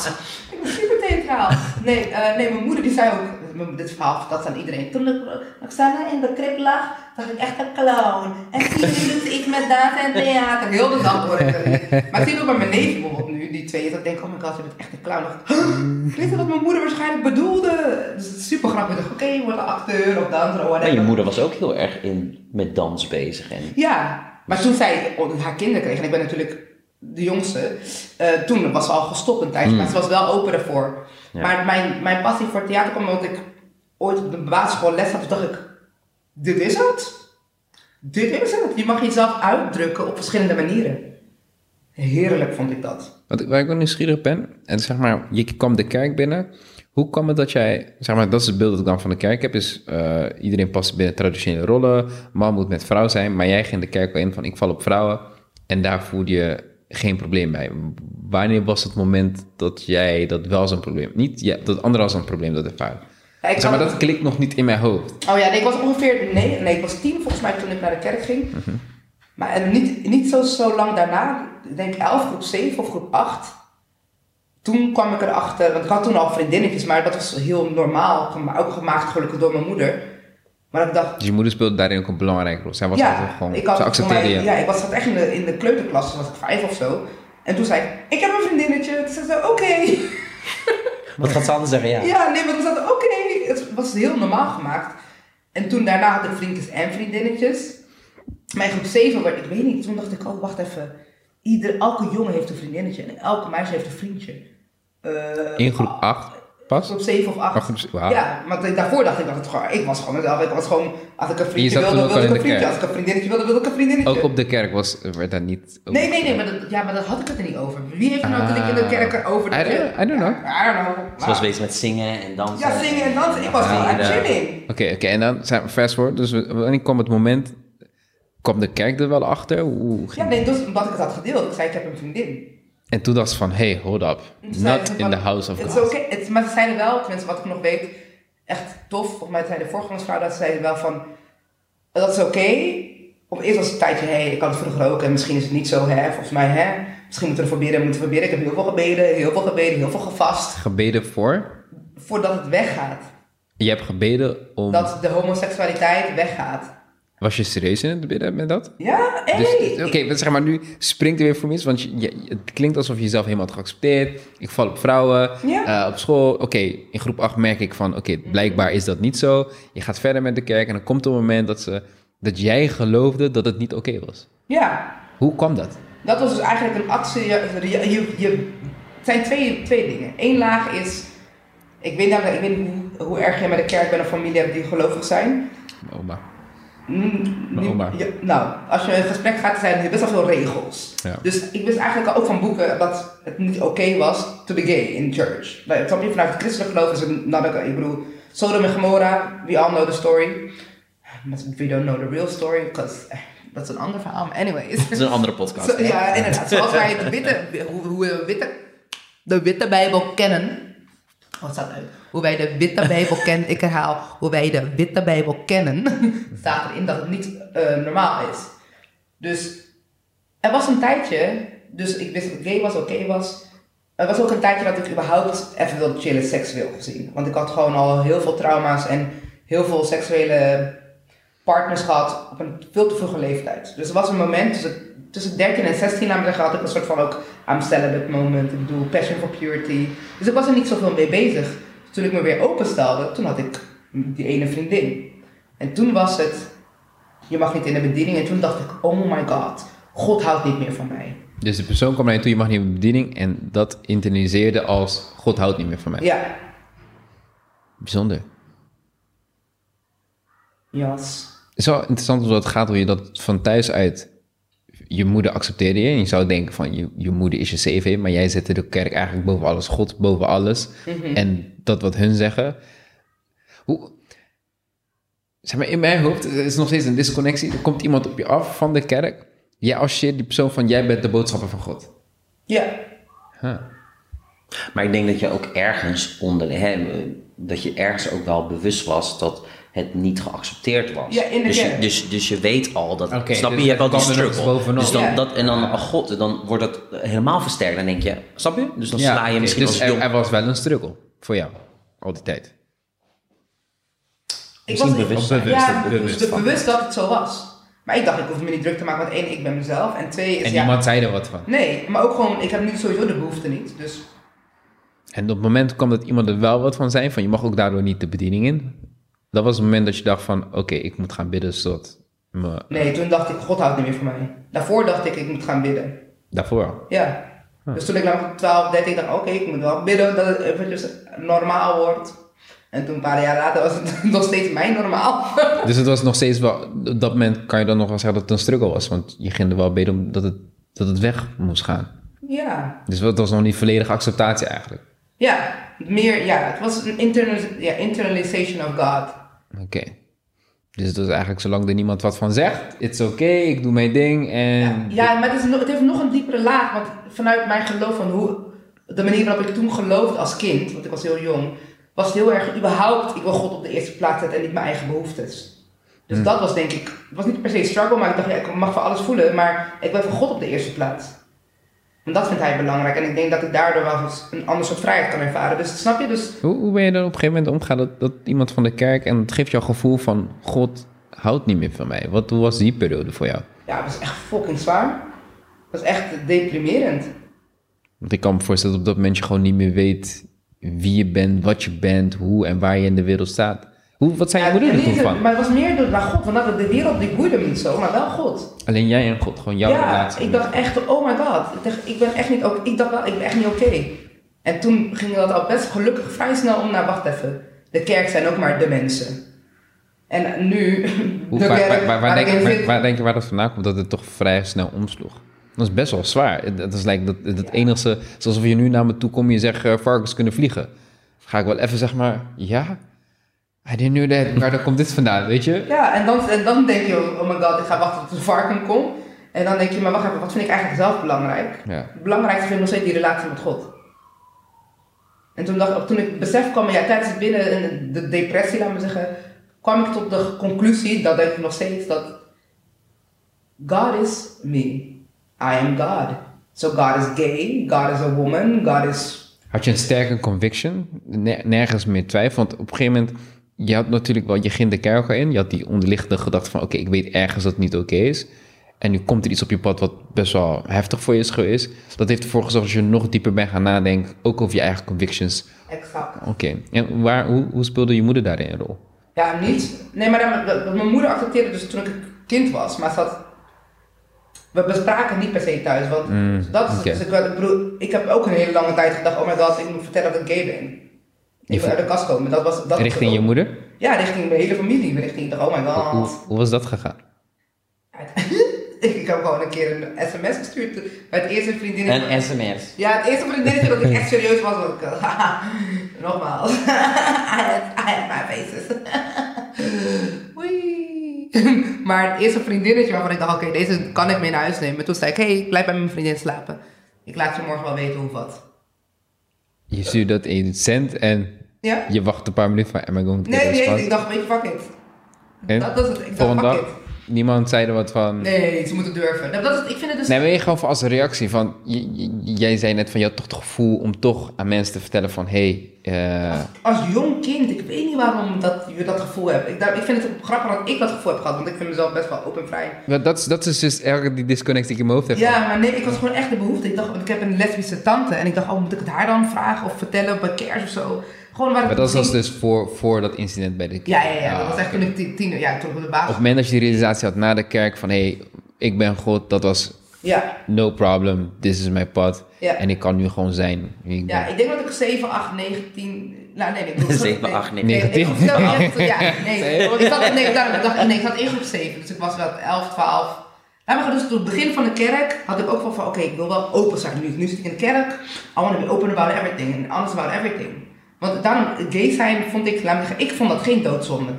Ik ben super theatraal. Nee, eh, nee, mijn moeder die zei ook, dit verhaal vertelt aan iedereen. Toen ik Roxana in de krib lag, was ik echt een clown. En tien minuten ik met data en theater. Heel de dag hoor ik dat. Maar ik zie ook bij mijn neef bijvoorbeeld nu, die twee, dat ik denk, oh my god, je bent echt een clown. Ik dacht, "Huh? Weet je wat mijn moeder waarschijnlijk bedoelde? Dus super grappig. Ik dacht, oké, je wordt een acteur of danser of En je moeder was ook heel erg in, met dans bezig. En Ja, maar toen zij haar kinderen kreeg, en ik ben natuurlijk de jongste, eh, toen was ze al gestopt een tijdje, maar ze was wel open ervoor. Ja. Maar mijn, mijn passie voor theater kwam omdat ik ooit op de basisschool les had, toen dacht ik, dit is het. Dit is het. Je mag jezelf uitdrukken op verschillende manieren. Heerlijk vond ik dat. Wat ik, waar ik wel nieuwsgierig ben, en zeg maar, je kwam de kerk binnen. Hoe kwam het dat jij, zeg maar, dat is het beeld dat ik dan van de kerk heb, is eh, iedereen past binnen traditionele rollen, man moet met vrouw zijn, maar jij ging de kerk wel in van ik val op vrouwen en daar voelde je geen probleem bij. Wanneer was het moment dat jij dat wel als een probleem, niet ja, dat anderen als een probleem dat ervaren? Ja, Zeg maar, dat klikt nog niet in mijn hoofd. Oh ja, nee, ik was ongeveer, nee, nee, ik was tien volgens mij toen ik naar de kerk ging. Maar en niet, niet zo, zo lang daarna, ik denk elf, groep 7 of groep 8. Toen kwam ik erachter, want ik had toen al vriendinnetjes, maar dat was heel normaal. Ook gemaakt gelukkig door mijn moeder. Maar ik dacht, Dus je moeder speelde daarin ook een belangrijke rol. Zij was ja, gewoon, ik had ze accepteerde mij-. Ja, ik was zat echt in de, in de kleuterklas, toen was ik vijf of zo. En toen zei ik, ik heb een vriendinnetje. Toen zei ze, oké. wat gaat ze anders zeggen? Ja. Ja, nee, maar toen zat oké. Het was heel normaal gemaakt. En toen daarna had ik vriendjes en vriendinnetjes. In groep 7, werd, ik weet niet, toen dacht ik, oh wacht even. Ieder, elke jongen heeft een vriendinnetje en elke meisje heeft een vriendje. Eh, In groep 8 pas? Groep 7 of 8. Oh, groep- wauw. Ja, want daarvoor dacht ik dat het gewoon, ik was gewoon mezelf. Ik was gewoon, als ik een vriendje wilde, wilde ik een vriendje. kerk. Als ik een vriendinnetje wilde, wilde ik een vriendinnetje. Ook op de kerk was, werd daar niet... over Nee, nee, nee, maar, dat, ja, maar dat had ik het er niet over. Wie heeft er nou dat ik in de Ah. kerk over de I don't- I don't know. Ja, I don't know. Ze was bezig met zingen en dansen. Ja, zingen en dansen. Ik was gewoon aan chilling. Oké, oké. En dan zijn we fast forward. Dus we- wanneer kwam het moment... Kwam de kerk er wel achter? Hoe ging Ja, nee, dus omdat ik het had gedeeld. Ik zei, ik heb een vriendin. En toen dacht ze van, hey, hold up. Not in van, the house of het is God. oké. Het- Maar ze zeiden wel, tenminste wat ik nog weet, echt tof. Volgens mij zei de voorgangsvrouw dat ze zeiden wel van, dat is oké. Op eerst was het een tijdje, hé, hey, ik had het vroeger ook en misschien is het niet zo, hè. Volgens mij, hè, misschien moeten we bidden, moeten we bidden. Ik heb heel veel gebeden, heel veel gebeden, heel veel gevast. Gebeden voor? Voordat het weggaat. Je hebt gebeden om... Dat de homoseksualiteit weggaat. Was je serieus in het bidden met dat? Ja, hé. Dus, Oké, maar zeg maar, nu springt er weer voor mis, want je, je- het klinkt alsof je jezelf helemaal had geaccepteerd. Ik val op vrouwen, Ja. eh, op school. Oké, in groep 8 merk ik van, oké, blijkbaar is dat niet zo. Je gaat verder met de kerk en dan komt een moment dat, ze, dat jij geloofde dat het niet oké was. Ja, Hoe kwam dat? dat was dus eigenlijk een actie. Je, je, het zijn twee, twee dingen. Eén laag is, ik weet, namelijk, ik weet niet hoe, hoe erg je met de kerk bent of familie hebt die gelovig zijn. Oma. Mm, ja, nou, als je in gesprek gaat, zijn er best wel veel regels. Ja. Dus ik wist eigenlijk ook van boeken dat het niet oké was to be gay in church. Nou, snap je? Vanuit het christelijk geloof is het not. Ik bedoel, Sodom en Gomorra, we all know the story. But we don't know the real story, because eh, dat is een ander verhaal. Anyways. Dat is een andere podcast. Ja, inderdaad. Zoals wij de witte, hoe, hoe we witte, de witte Bijbel kennen. Wat staat uit? Hoe wij de witte Bijbel kennen. Ik herhaal, hoe wij de witte Bijbel kennen. staat erin dat het niet eh, normaal is. Dus er was een tijdje, dus ik wist dat gay was, oké was. Er was ook een tijdje dat ik überhaupt even wilde chillen, seksueel gezien. Want ik had gewoon al heel veel trauma's en heel veel seksuele partners gehad op een veel te vroege leeftijd. Dus er was een moment tussen, tussen 13 en 16, laat had ik een soort van ook I'm celibate moment. Ik bedoel, passion for purity. Dus ik was er niet zoveel mee bezig. Toen ik me weer openstelde, toen had ik die ene vriendin. En toen was het, je mag niet in de bediening. En toen dacht ik, oh my god, God houdt niet meer van mij. Dus de persoon kwam naar je toe, je mag niet in de bediening. En dat internaliseerde als, God houdt niet meer van mij. Ja, Bijzonder. jas. Het is wel interessant hoe het gaat, hoe je dat van thuis uit... Je moeder accepteerde je. En je zou denken van, je, je moeder is je CV. Maar jij zette de kerk eigenlijk boven alles. God boven alles. En dat wat hun zeggen. Hoe... Zeg maar, in mijn hoofd er is nog steeds een disconnectie. Er komt iemand op je af van de kerk. Jij associeert die persoon van, jij bent de boodschapper van God. Ja, Huh. Maar ik denk dat je ook ergens onder, hè, dat je ergens ook wel bewust was dat het niet geaccepteerd was. Ja, in de dus, je, dus, dus je weet al dat, Oké, snap je, dus je hebt wel die struggle. Dus dan, Ja. dat, en dan, oh god, dan wordt het helemaal versterkt. Dan denk je, snap je? Dus dan Ja, sla je misschien dus als er, jong... er was wel een struggle voor jou, al die tijd. ik was bewust. Bewust, ja, bewust bewust, dat het zo was. Maar ik dacht, ik hoef me niet druk te maken, want één, ik ben mezelf. En twee is, En ja, niemand zei er wat van. nee, maar ook gewoon, ik heb nu sowieso de behoefte niet. Dus En op het moment kwam dat iemand er wel wat van zei, van je mag ook daardoor niet de bediening in. Dat was het moment dat je dacht van, oké, ik moet gaan bidden zodat me... nee, toen dacht ik, God houdt niet meer van mij. Daarvoor dacht ik, ik moet gaan bidden. Daarvoor. Ja. Dus toen ik nou 12, 13 dacht, oké, ik moet wel bidden dat het eventjes normaal wordt. En toen een paar jaar later was het nog steeds mijn normaal. Dus het was nog steeds wel, op dat moment kan je dan nog wel zeggen dat het een struggle was. Want je ging er wel bidden omdat het, dat het weg moest gaan. ja. Dus het was nog niet volledige acceptatie eigenlijk. Ja, meer, ja, het was een internal, ja, internalization of God. Oké. Dus het was eigenlijk zolang er niemand wat van zegt, it's oké, ik doe mijn ding en... Ja, maar het, is het heeft nog een diepere laag. Want vanuit mijn geloof van hoe, de manier waarop ik toen geloofde als kind, want ik was heel jong, was het heel erg überhaupt, ik wil God op de eerste plaats zetten en niet mijn eigen behoeftes. Dus dat was denk ik, het was niet per se een struggle, maar ik dacht, ja, ik mag voor alles voelen, maar ik wil voor God op de eerste plaats. En dat vindt hij belangrijk en ik denk dat ik daardoor wel eens een ander soort vrijheid kan ervaren. Dus snap je? Dus Hoe, hoe ben je dan op een gegeven moment omgegaan dat, dat iemand van de kerk en het geeft jou een gevoel van God houdt niet meer van mij? Wat, hoe was die periode voor jou? ja, het was echt fucking zwaar. Het was echt deprimerend. Want ik kan me voorstellen dat op dat moment je gewoon niet meer weet wie je bent, wat je bent, hoe en waar je in de wereld staat. Hoe, wat zei je Ja, moeder er niet toen van? Maar het was meer door naar God, want dat- de wereld die boeide me niet zo, maar wel God. Alleen jij en God, gewoon jouw ja, relatie. ik dacht echt, oh my god, ik dacht, ik ben echt niet, ook, ik dacht wel, ik ben echt niet oké. En toen ging dat al best gelukkig vrij snel om naar, wacht even, de kerk zijn ook maar de mensen. En nu, Hoe, de waar, kerk waar, waar, waar ik denk, zit- waar denk je waar dat vandaan komt dat het toch vrij snel omsloeg? Dat is best wel zwaar. Het is like dat, het enige, alsof je nu naar me toe komt en je zegt eh, varkens kunnen vliegen. Ga ik wel even zeg maar, ja, I didn't know that. Waar daar komt dit vandaan, weet je? Ja, en dan, en dan denk je, oh my god, ik ga wachten tot de varken komt. En dan denk je, maar wacht even, wat vind ik eigenlijk zelf belangrijk? Ja. Het belangrijkste vind ik nog steeds die relatie met God. En toen, dacht, ik- toen ik besef kwam, ja, tijdens het binnen in de depressie, laat me zeggen, kwam ik tot de conclusie, dat denk ik nog steeds, dat God is me. I am God. So God is gay, God is a woman, God is... Had je een sterke conviction? Ne- nergens meer twijfel? Want op een gegeven moment, je had natuurlijk wel, je ging de kerk al in. Je had die onderliggende gedachte van, oké, ik weet ergens dat het niet oké is. En nu komt er iets op je pad wat best wel heftig voor je is geweest. Dat heeft ervoor gezorgd dat je nog dieper bent gaan nadenken, ook over je eigen convictions. Exact. Oké, en waar, hoe, hoe speelde je moeder daarin een rol? Ja, niet. Nee, maar dan- mijn moeder accepteerde dus toen ik kind was, maar ze had... We bespraken niet per se thuis, want dat is... Dus ik, ik bedoel, ik heb ook een hele lange tijd gedacht, oh my god, ik moet vertellen dat ik gay ben. Je Ik wil uit de kast komen. Dat was, dat Richting je moeder? Ja, richting mijn hele familie. Richting, ik dacht, oh my god. Hoe, hoe was dat gegaan? ik heb gewoon een keer een sms gestuurd bij het eerste vriendinnetje. Een sms. Ja, het eerste vriendinnetje dat ik echt serieus was, ik... nogmaals. I, had, had my faces. Maar het eerste vriendinnetje waarvan ik dacht, oké, deze kan ik mee naar huis nemen. Toen zei ik, hey, ik blijf bij mijn vriendin slapen. Ik laat je morgen wel weten hoe wat. Je stuurde dat in cent en Ja? je wacht een paar minuten van, am I going to Nee, nee, ik dacht, weet je, fuck it. En Dat was het. Ik dacht, fuck it. Niemand zei er wat van... Nee, ze moeten durven. Nou, dat is, ik vind het dus... Nee, maar je gewoon als reactie van... jij zei net van, je had toch het gevoel om toch aan mensen te vertellen van... Hé, hey, eh, Als jong kind, ik weet niet waarom dat, je dat gevoel hebt. Ik, daar, ik vind het grappig dat ik dat gevoel heb gehad, want ik vind mezelf best wel open en vrij. dat, dat, is, dat is dus eigenlijk die disconnect die ik in mijn hoofd heb. Ja, maar nee, ik had gewoon echt de behoefte. Ik dacht, ik heb een lesbische tante en ik dacht, oh, moet ik het haar dan vragen of vertellen bij kerst of zo? Gewoon waar Maar dat was dus voor, voor dat incident bij de kerk. Ja, ja, ja. Dat Ah, was echt oké. toen ik tien- tiener, ja, toen op de Op basis... het moment dat je die realisatie had na de kerk van... Hé, hey, ik ben God, dat was Ja, no problem, this is mijn pad. Ja. En ik kan nu gewoon zijn wie ik ben. ja, ik denk dat ik 7, 8, 9, 10... Nou, nee, nee. ik bedoel- 7, nee, 8, nee, 9, nee, ik 10. was- Ja, nee. Want ik zat, nee, daarom, ik dacht, nee, ik groep 7, dus ik was wel 11, 12... Ja, maar dus tot het begin van de kerk had ik ook wel van, oké, ik wil wel open zijn. Nu, nu zit ik in de kerk, I want to be open about everything and honest about everything. Want daarom, gay zijn vond ik, laat me zeggen, ik vond dat geen doodzonde.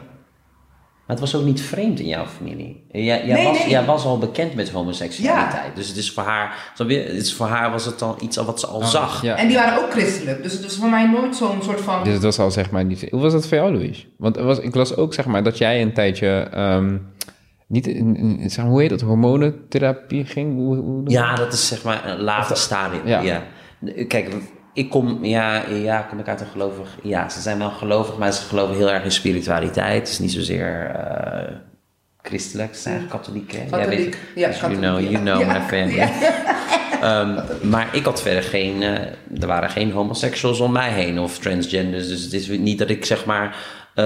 Maar het was ook niet vreemd in jouw familie. Jij, jij, Nee, was, nee. jij was al bekend met homoseksualiteit. Dus het is voor haar, het is voor haar was het al iets wat ze al zag. Oh, Ja. En die waren ook christelijk, dus het was voor mij nooit zo'n soort van... Dus het was al zeg maar niet... Hoe was dat voor jou, Louis? Want er was, ik las ook zeg maar dat jij een tijdje... ehm, niet in, in- zeg maar, hoe heet dat? Hormonentherapie ging? Hoe, hoe Ja, dat is zeg maar een later stadium. ja. Ja. Kijk, ik kom, ja, ja, kom ik uit een gelovig. Ja, ze zijn wel gelovig, maar ze geloven heel erg in spiritualiteit. Het is niet zozeer eh, christelijk, ze zijn eigenlijk katholiek. Hè? Katholiek, weet- ja, dus you katholiek, know, you ja. know Ja, my family. ja. Ehm, maar ik had verder geen, eh, er waren geen homoseksuals om mij heen of transgenders. Dus het is niet dat ik zeg maar, eh,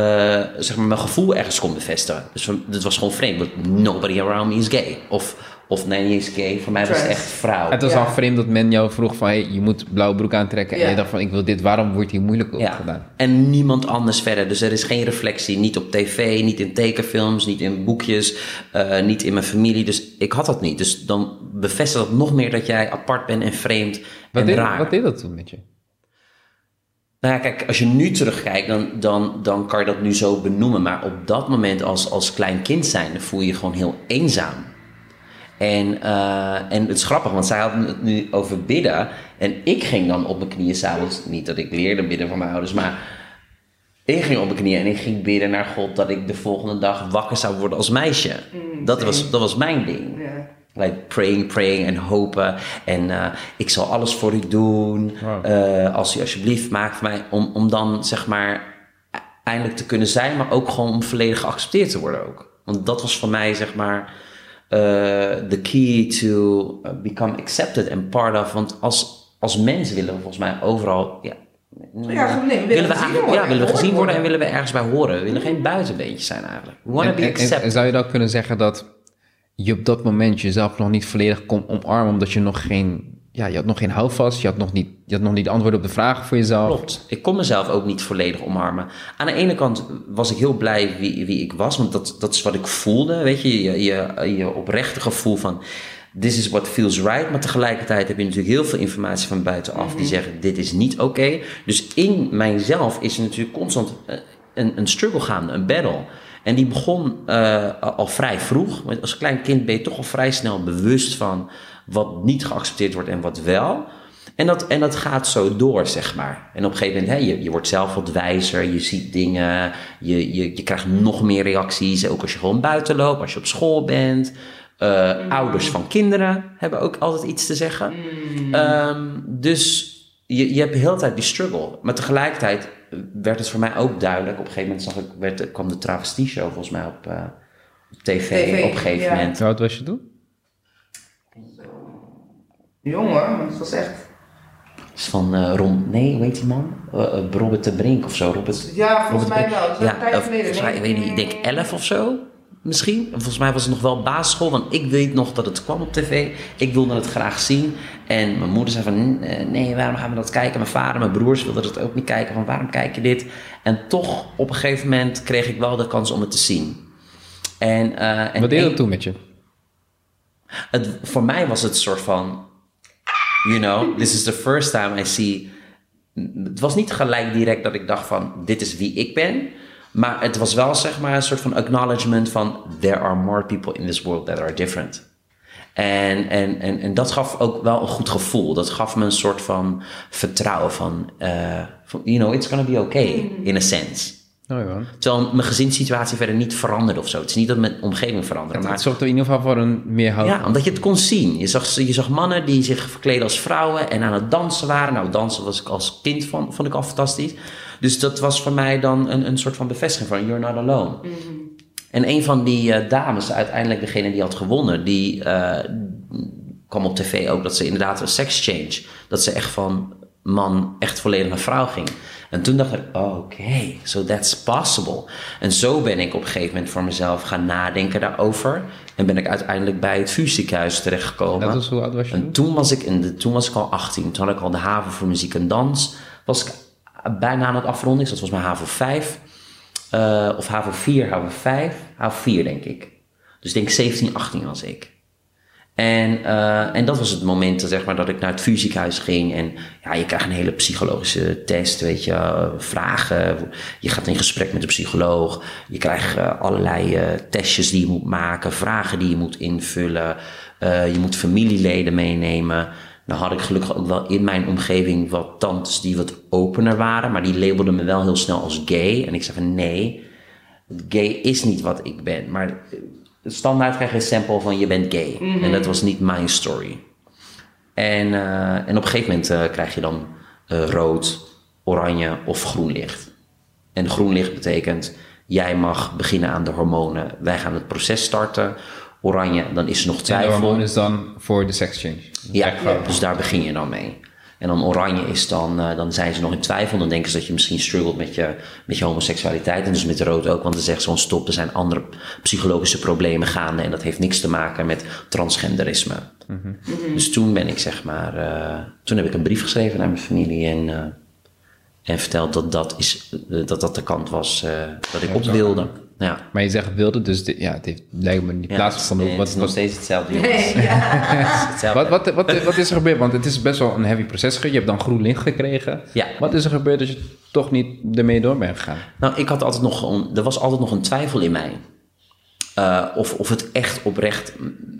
zeg maar mijn gevoel ergens kon bevestigen. Dus het was gewoon vreemd. want Nobody around me is gay. Of, of nee, niet eens gay. Voor mij was het echt vrouw. Het was Ja. al vreemd dat men jou vroeg van... Hey, je moet blauwe broek aantrekken. En je dacht van, ik wil dit. Waarom wordt hier moeilijk Ja. gedaan? En niemand anders verder. Dus er is geen reflectie. Niet op tv, niet in tekenfilms, niet in boekjes, eh, niet in mijn familie. Dus ik had dat niet. Dus dan bevestigt dat nog meer dat jij apart bent en vreemd Wat en deed, raar. wat deed dat toen met je? Nou ja, kijk, als je nu terugkijkt, dan, dan, dan kan je dat nu zo benoemen. Maar op dat moment als, als klein kind zijn, voel je je gewoon heel eenzaam. En, eh, en het is grappig, want zij hadden het nu over bidden. En ik ging dan op mijn knieën s'avonds. Niet dat ik leerde bidden van mijn ouders, maar ik ging op mijn knieën en ik ging bidden naar God dat ik de volgende dag wakker zou worden als meisje. dat, was, dat was mijn ding. Ja. Like praying, praying en hopen. En eh, ik zal alles voor u doen. Wow. Eh, als u alsjeblieft maakt voor mij. Om, om dan zeg maar e- eindelijk te kunnen zijn. Maar ook gewoon om volledig geaccepteerd te worden ook. Want dat was voor mij zeg maar de key to uh, become accepted and part of. Want als, als mens willen we volgens mij overal... Ja, Ja, nee, we willen willen we gezien worden, ja, willen we gezien worden en willen we ergens bij horen. We willen geen buitenbeentjes zijn eigenlijk. We want to En, be en- accepted. en zou je dan kunnen zeggen dat je op dat moment jezelf nog niet volledig kon omarmen... omdat je nog geen... Ja, je had nog geen houvast. Je had nog niet, je had nog niet de antwoorden op de vragen voor jezelf. Klopt. Ik kon mezelf ook niet volledig omarmen. Aan de ene kant was ik heel blij wie, wie ik was, want dat, dat is wat ik voelde. Weet je, je, je, je oprechte gevoel van. This is what feels right. Maar tegelijkertijd heb je natuurlijk heel veel informatie van buitenaf die zeggen: dit is niet oké. Dus in mijzelf is er natuurlijk constant eh, een, een struggle gaande, een battle. En die begon uh, al vrij vroeg. Want als klein kind ben je toch al vrij snel bewust van wat niet geaccepteerd wordt en wat wel. En dat, en dat gaat zo door, zeg maar. En op een gegeven moment, hè, je, je wordt zelf wat wijzer, je ziet dingen, je, je, je krijgt nog meer reacties. Ook als je gewoon buiten loopt, als je op school bent. Uh, Ouders van kinderen hebben ook altijd iets te zeggen. Mm. Um, dus je, je hebt de hele tijd die struggle. Maar tegelijkertijd werd het voor mij ook duidelijk. Op een gegeven moment zag ik, werd, kwam de travestie show volgens mij op, uh, op tv, TV, op een gegeven ja. moment. Hoe oud was je toen? Jong hoor, het was echt is van uh, Ron, nee, hoe heet die man? Uh, Robert de Brink of zo. Robert, ja, volgens mij wel. Ja, een tijd geleden. Mij, ik weet niet, ik denk 11 of zo. Misschien. Volgens mij was het nog wel basisschool, want ik weet nog dat het kwam op tv. Ik wilde het graag zien. En mijn moeder zei van, nee, waarom gaan we dat kijken? Mijn vader, mijn broers wilden het ook niet kijken. Van, waarom kijk je dit? En toch, op een gegeven moment, kreeg ik wel de kans om het te zien. En, uh, en Wat deed dat toen met je? Het, voor mij was het een soort van You know, this is the first time I see. Het was niet gelijk direct dat ik dacht van dit is wie ik ben. Maar het was wel zeg maar een soort van acknowledgement van there are more people in this world that are different. En, en, en, en dat gaf ook wel een goed gevoel. Dat gaf me een soort van vertrouwen van, uh, you know, it's gonna be okay in a sense. Oh ja. Terwijl mijn gezinssituatie verder niet veranderde of zo. Het is niet dat mijn omgeving veranderde. Het, maar... zorgde in ieder geval voor een meer houding. Ja, omdat je het kon zien. Je zag, je zag mannen die zich verkleden als vrouwen en aan het dansen waren. Nou, dansen was ik als kind van, vond ik al fantastisch. Dus dat was voor mij dan een, een soort van bevestiging van you're not alone. Mhm. En een van die uh, dames, uiteindelijk degene die had gewonnen, die uh, kwam op tv ook dat ze inderdaad een sex change. Dat ze echt van man echt volledig naar vrouw ging. En toen dacht ik, oh, oké, okay, so that's possible. En zo ben ik op een gegeven moment voor mezelf gaan nadenken daarover. En ben ik uiteindelijk bij het vuurziekenhuis terechtgekomen. Dat was hoe oud was je? En toen was, ik in de, toen was ik al 18. Toen had ik al de haven voor muziek en dans. Was ik bijna aan het afronden. Dus dat was mijn HAVO 5. Uh, of HAVO 4, HAVO 5. HAVO 4 denk ik. Dus ik denk 17, 18 was ik. En, uh, en dat was het moment zeg maar, dat ik naar het fysiekhuis ging. En ja, je krijgt een hele psychologische test, weet je, vragen. Je gaat in gesprek met de psycholoog. Je krijgt uh, allerlei testjes die je moet maken, vragen die je moet invullen. je moet familieleden meenemen. Nou had ik gelukkig ook wel in mijn omgeving wat tantes die wat opener waren. Maar die labelden me wel heel snel als gay. En ik zei van nee, gay is niet wat ik ben. Maar standaard krijg je een sample van je bent gay. Mhm. En dat was niet mijn story. En, uh, en op een gegeven moment uh, krijg je dan uh, rood, oranje of groen licht. En groen licht betekent, jij mag beginnen aan de hormonen. Wij gaan het proces starten. Oranje, dan is er nog twijfel. En de hormoon is dan voor de sex change. Ja, dus daar begin je dan mee. En dan oranje is dan, uh, dan zijn ze nog in twijfel. Dan denken ze dat je misschien struggelt met je, met je homoseksualiteit. En dus met rood ook, want dan zegt zo'n stop, er zijn andere psychologische problemen gaande. En dat heeft niks te maken met transgenderisme. Mm -hmm. Dus toen ben ik zeg maar, uh, toen heb ik een brief geschreven naar mijn familie en, uh, en verteld dat dat, is, dat, dat de kant was dat ik op wilde. Ja. Maar je zegt wilde, dus ja, het heeft lijkt me niet plaatsgevonden. Ja, het is nog steeds hetzelfde. Nee, ja. wat, wat, wat, wat is er gebeurd? Want het is best wel een heavy proces. Je hebt dan groen licht gekregen. Ja. Wat is er gebeurd dat je toch niet ermee door bent gegaan? Nou, ik had altijd nog, er was altijd nog een twijfel in mij. Uh, of, of het echt oprecht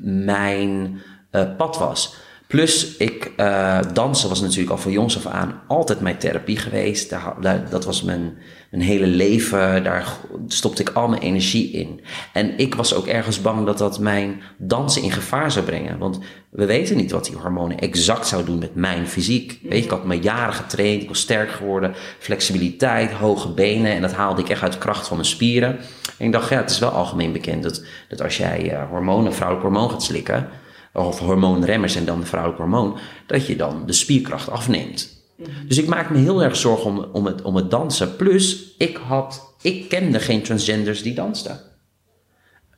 mijn uh, pad was. Plus, ik, uh, dansen was natuurlijk al van jongs af aan altijd mijn therapie geweest. Daar, dat was mijn, mijn hele leven. Daar stopte ik al mijn energie in. En ik was ook ergens bang dat dat mijn dansen in gevaar zou brengen. Want we weten niet wat die hormonen exact zou doen met mijn fysiek. Weet je, ik had me jaren getraind. Ik was sterk geworden. Flexibiliteit, hoge benen. En dat haalde ik echt uit kracht van mijn spieren. En ik dacht, ja, het is wel algemeen bekend dat, dat als jij uh, hormonen, vrouwelijk hormoon gaat slikken of hormoonremmers en dan de vrouwelijk hormoon, dat je dan de spierkracht afneemt. Dus ik maak me heel erg zorgen om, om, het, om het dansen. Plus, ik, had, ik kende geen transgenders die dansten.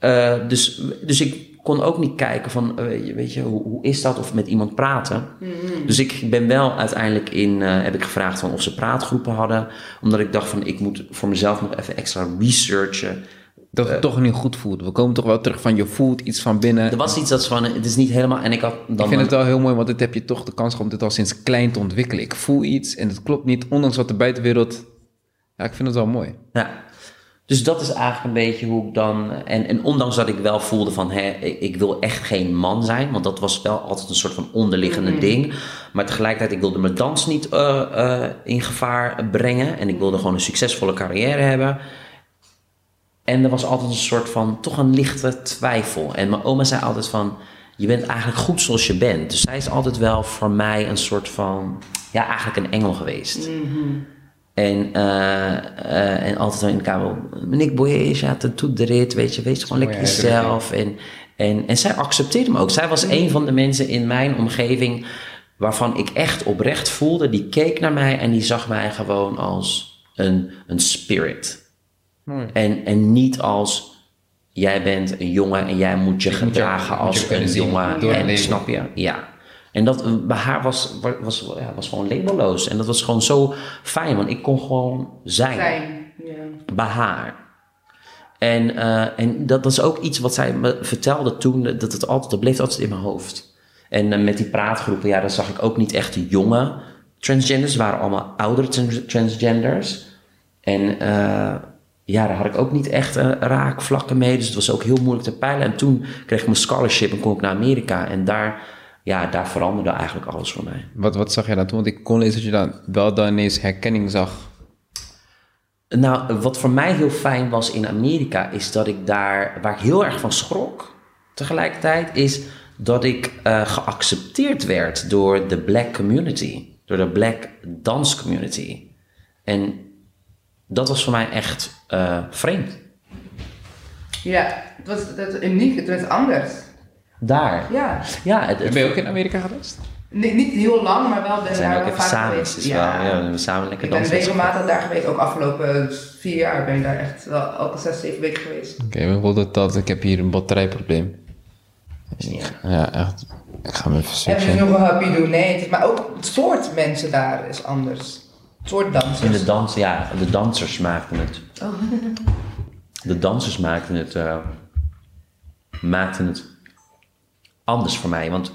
Uh, dus, dus ik kon ook niet kijken van, uh, weet je, hoe, hoe, is dat? Of met iemand praten. Mm-hmm. Dus ik ben wel uiteindelijk in, uh, heb ik gevraagd van of ze praatgroepen hadden. Omdat ik dacht van, ik moet voor mezelf nog even extra researchen dat het uh, toch niet goed voelt. We komen toch wel terug van je voelt iets van binnen. Er was iets dat van, het is niet helemaal. En ik had dan. Ik vind het wel heel mooi, want dit heb je toch de kans gehad om dit al sinds klein te ontwikkelen. Ik voel iets en het klopt niet, ondanks wat de buitenwereld. Ja, ik vind het wel mooi. Ja. Dus dat is eigenlijk een beetje hoe ik dan. En, en ondanks dat ik wel voelde van hè, ik wil echt geen man zijn, want dat was wel altijd een soort van onderliggende ding. Maar tegelijkertijd, ik wilde mijn dans niet uh, uh, in gevaar brengen. En ik wilde gewoon een succesvolle carrière hebben. En er was altijd een soort van toch een lichte twijfel. En mijn oma zei altijd van. Je bent eigenlijk goed zoals je bent. Dus zij is altijd wel voor mij een soort van. Ja, eigenlijk een engel geweest. En, uh, uh, en altijd in de kamer, meneer Boyer, ja, doet de rit, weet je, wees gewoon lekker jezelf. En, en, en zij accepteerde me ook. Zij was een van de mensen in mijn omgeving waarvan ik echt oprecht voelde, die keek naar mij en die zag mij gewoon als een, een spirit. Mooi. En, en niet als jij bent een jongen en jij moet je gedragen moet je als een jongen. En, leven. snap je? Ja. En dat bij haar was, was, ja, was gewoon labelloos. En dat was gewoon zo fijn, want ik kon gewoon zijn, Zijn. Ja. bij haar. En, eh, en dat, dat is ook iets wat zij me vertelde toen, dat, het altijd, dat bleef altijd in mijn hoofd. En eh, met die praatgroepen, ja, daar zag ik ook niet echt de jonge transgenders, waren allemaal oudere trans- transgenders. En eh, ja, daar had ik ook niet echt eh, raakvlakken mee, dus het was ook heel moeilijk te peilen. En toen kreeg ik mijn scholarship en kon ik naar Amerika. En daar, ja, daar veranderde eigenlijk alles voor mij. Wat, wat zag je dan toen? Want ik kon lezen dat je dan wel dan ineens herkenning zag. Nou, wat voor mij heel fijn was in Amerika, is dat ik daar, waar ik heel erg van schrok tegelijkertijd, is dat ik eh, geaccepteerd werd door de black community, door de black dance community. En dat was voor mij echt eh, vreemd. Ja, het was, dat was uniek, het was anders. Daar. Ja, Ja, het, het, Ben je ook in Amerika geweest? Nee, niet heel lang, maar wel ben we zijn daar ook even vaak samen. geweest. Het is wel, ja, we hebben samen lekker Ik ben regelmatig daar geweest, ook afgelopen vier jaar ben ik daar echt wel elke zes, zeven weken geweest. Oké, bijvoorbeeld dat ik heb hier een batterijprobleem. Ja. Ja, echt. Ik ga hem even En dus switchen. nog een happy doen, nee, het is, maar ook het soort mensen daar is anders. Het soort dansers. In de dans, ja, de dansers maakten het. De dansers maakten het, eh, maakten het anders voor mij. Want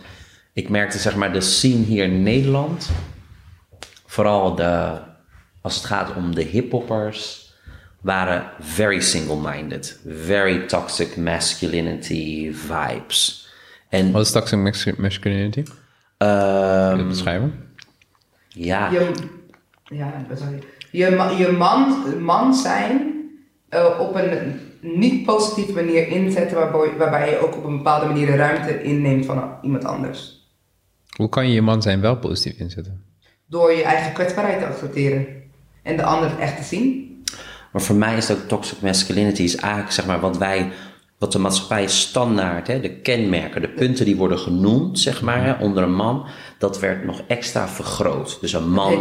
ik merkte, zeg maar, de scene hier in Nederland, vooral de, als het gaat om de hiphoppers, waren very single-minded. Very toxic masculinity vibes. En Wat is toxic mas- masculinity? ehm, Kun je dat beschrijven? ja, ja, wat zou je, je, ma- je man, man zijn eh, op een niet positieve manier inzetten, waarbij, waarbij je ook op een bepaalde manier de ruimte inneemt van iemand anders. Hoe kan je je man zijn wel positief inzetten? Door je eigen kwetsbaarheid te accepteren en de ander echt te zien. Maar voor mij is ook toxic masculinity is eigenlijk zeg maar wat wij, wat de maatschappij standaard, hè, de kenmerken, de punten die worden genoemd, zeg maar, hè, onder een man, dat werd nog extra vergroot. Dus een man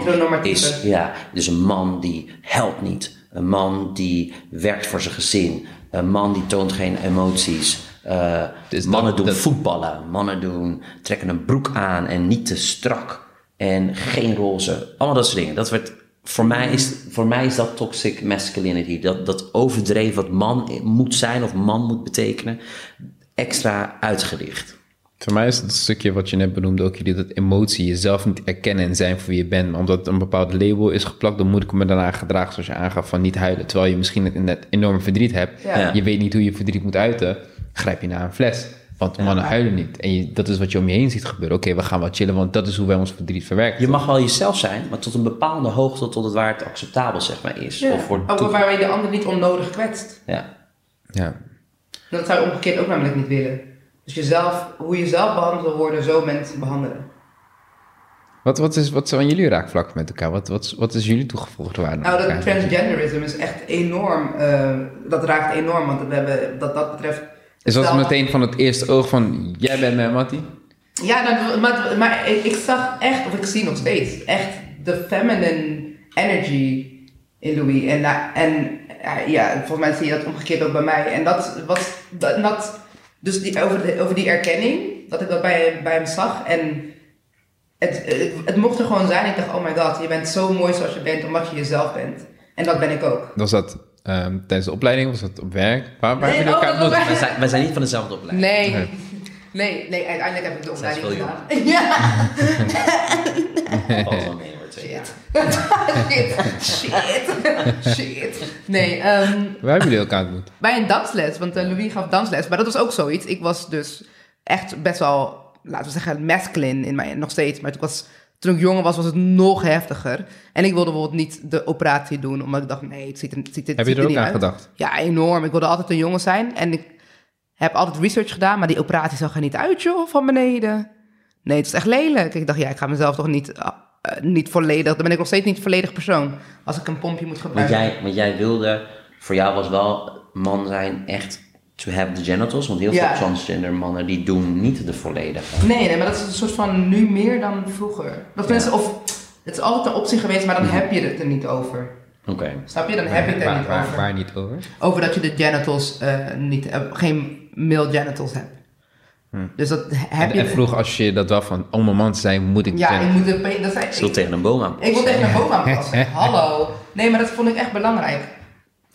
is, ja, dus een man die helpt niet, een man die werkt voor zijn gezin, een man die toont geen emoties. eh, Dus mannen dat- doen dat- voetballen, mannen doen, trekken een broek aan en niet te strak en geen roze. Allemaal dat soort dingen. Dat werd, voor, mij is, voor mij is dat toxic masculinity. Dat, dat overdreven wat man moet zijn of man moet betekenen, extra uitgelicht. Voor mij is het stukje wat je net benoemde ook, jullie dat emotie, jezelf niet erkennen en zijn voor wie je bent. Maar omdat een bepaald label is geplakt, dan moet ik me daarna gedragen zoals je aangaf van niet huilen. Terwijl je misschien net, enorm verdriet hebt. Ja. je weet niet hoe je verdriet moet uiten, grijp je naar een fles. Want mannen huilen niet. En je, dat is wat je om je heen ziet gebeuren. Oké, we gaan wat chillen, want dat is hoe wij ons verdriet verwerken. Je mag wel jezelf zijn, maar tot een bepaalde hoogte, tot het waar het acceptabel zeg maar is. Ja. Of wordt Ook toe- waarbij je de ander niet onnodig kwetst. ja. Ja. Dat zou je omgekeerd ook namelijk niet willen. Dus jezelf, hoe je zelf behandeld wil worden, zo mensen behandelen. Wat, wat, is, wat zijn jullie raakvlakken met elkaar? Wat, wat, wat is jullie toegevoegde waarde? Nou, dat elkaar? transgenderism is echt enorm. eh, dat raakt enorm, want we hebben, dat dat betreft. Is dat meteen van het eerste oog van, jij bent mijn Mattie? Ja, maar, maar ik, ik zag echt, of ik zie nog steeds, echt de feminine energy in Louis. En, da- en ja, ja, volgens mij zie je dat omgekeerd ook bij mij. En dat was, dat, dat- dus die, over, de, over die erkenning, dat ik dat bij, bij hem zag. En het, het, het mocht er gewoon zijn. Ik dacht, oh my god, je bent zo mooi zoals je bent, omdat je jezelf bent. En dat ben ik ook. Was dat ehm, tijdens de opleiding? Was dat op werk? Waar, waar Nee, hebben jullie oh, elkaar was ontmoet? Wij, zijn, niet van dezelfde opleiding. Nee. Nee. Nee, nee, uiteindelijk heb ik de is opleiding veel gedaan. Ja. Valt wel mee. Shit. shit, shit, shit. Nee, ehm, Waar hebben jullie elkaar ontmoet? bij een dansles, want eh, Louis gaf dansles. Maar dat was ook zoiets. Ik was dus echt best wel, laten we zeggen, masculine in mij, nog steeds. Maar toen, was, toen ik jonger was, was het nog heftiger. En ik wilde bijvoorbeeld niet de operatie doen, omdat ik dacht, nee, het ziet er, het ziet, het Heb je ziet er ook niet aan uit. gedacht? Ja, enorm. Ik wilde altijd een jongen zijn. En ik heb altijd research gedaan, maar die operatie zag er niet uit, joh, van beneden. Nee, het is echt lelijk. Ik dacht, ja, ik ga mezelf toch niet, eh, niet volledig... Dan ben ik nog steeds niet een volledig persoon als ik een pompje moet Want gebruiken. jij, want jij wilde, voor jou was wel man zijn echt to have the genitals. Want heel Ja. veel transgender mannen die doen niet de volledige. Nee, nee, maar dat is een soort van nu meer dan vroeger. Dat mensen, of het is altijd een optie geweest, maar dan heb je het er niet over. Oké. Snap je? Dan heb je het er waar, niet waar, over. waar niet over? Over dat je de genitals eh, niet, eh, geen male genitals hebt. Dus dat heb Hm. En, je. en vroeger als je dat wel van, om een man te zijn, moet ik ja, ik moet de, dat zijn, Zult tegen een boom aan. Ik wil tegen een boom aanpassen. Hallo. Nee, maar dat vond ik echt belangrijk.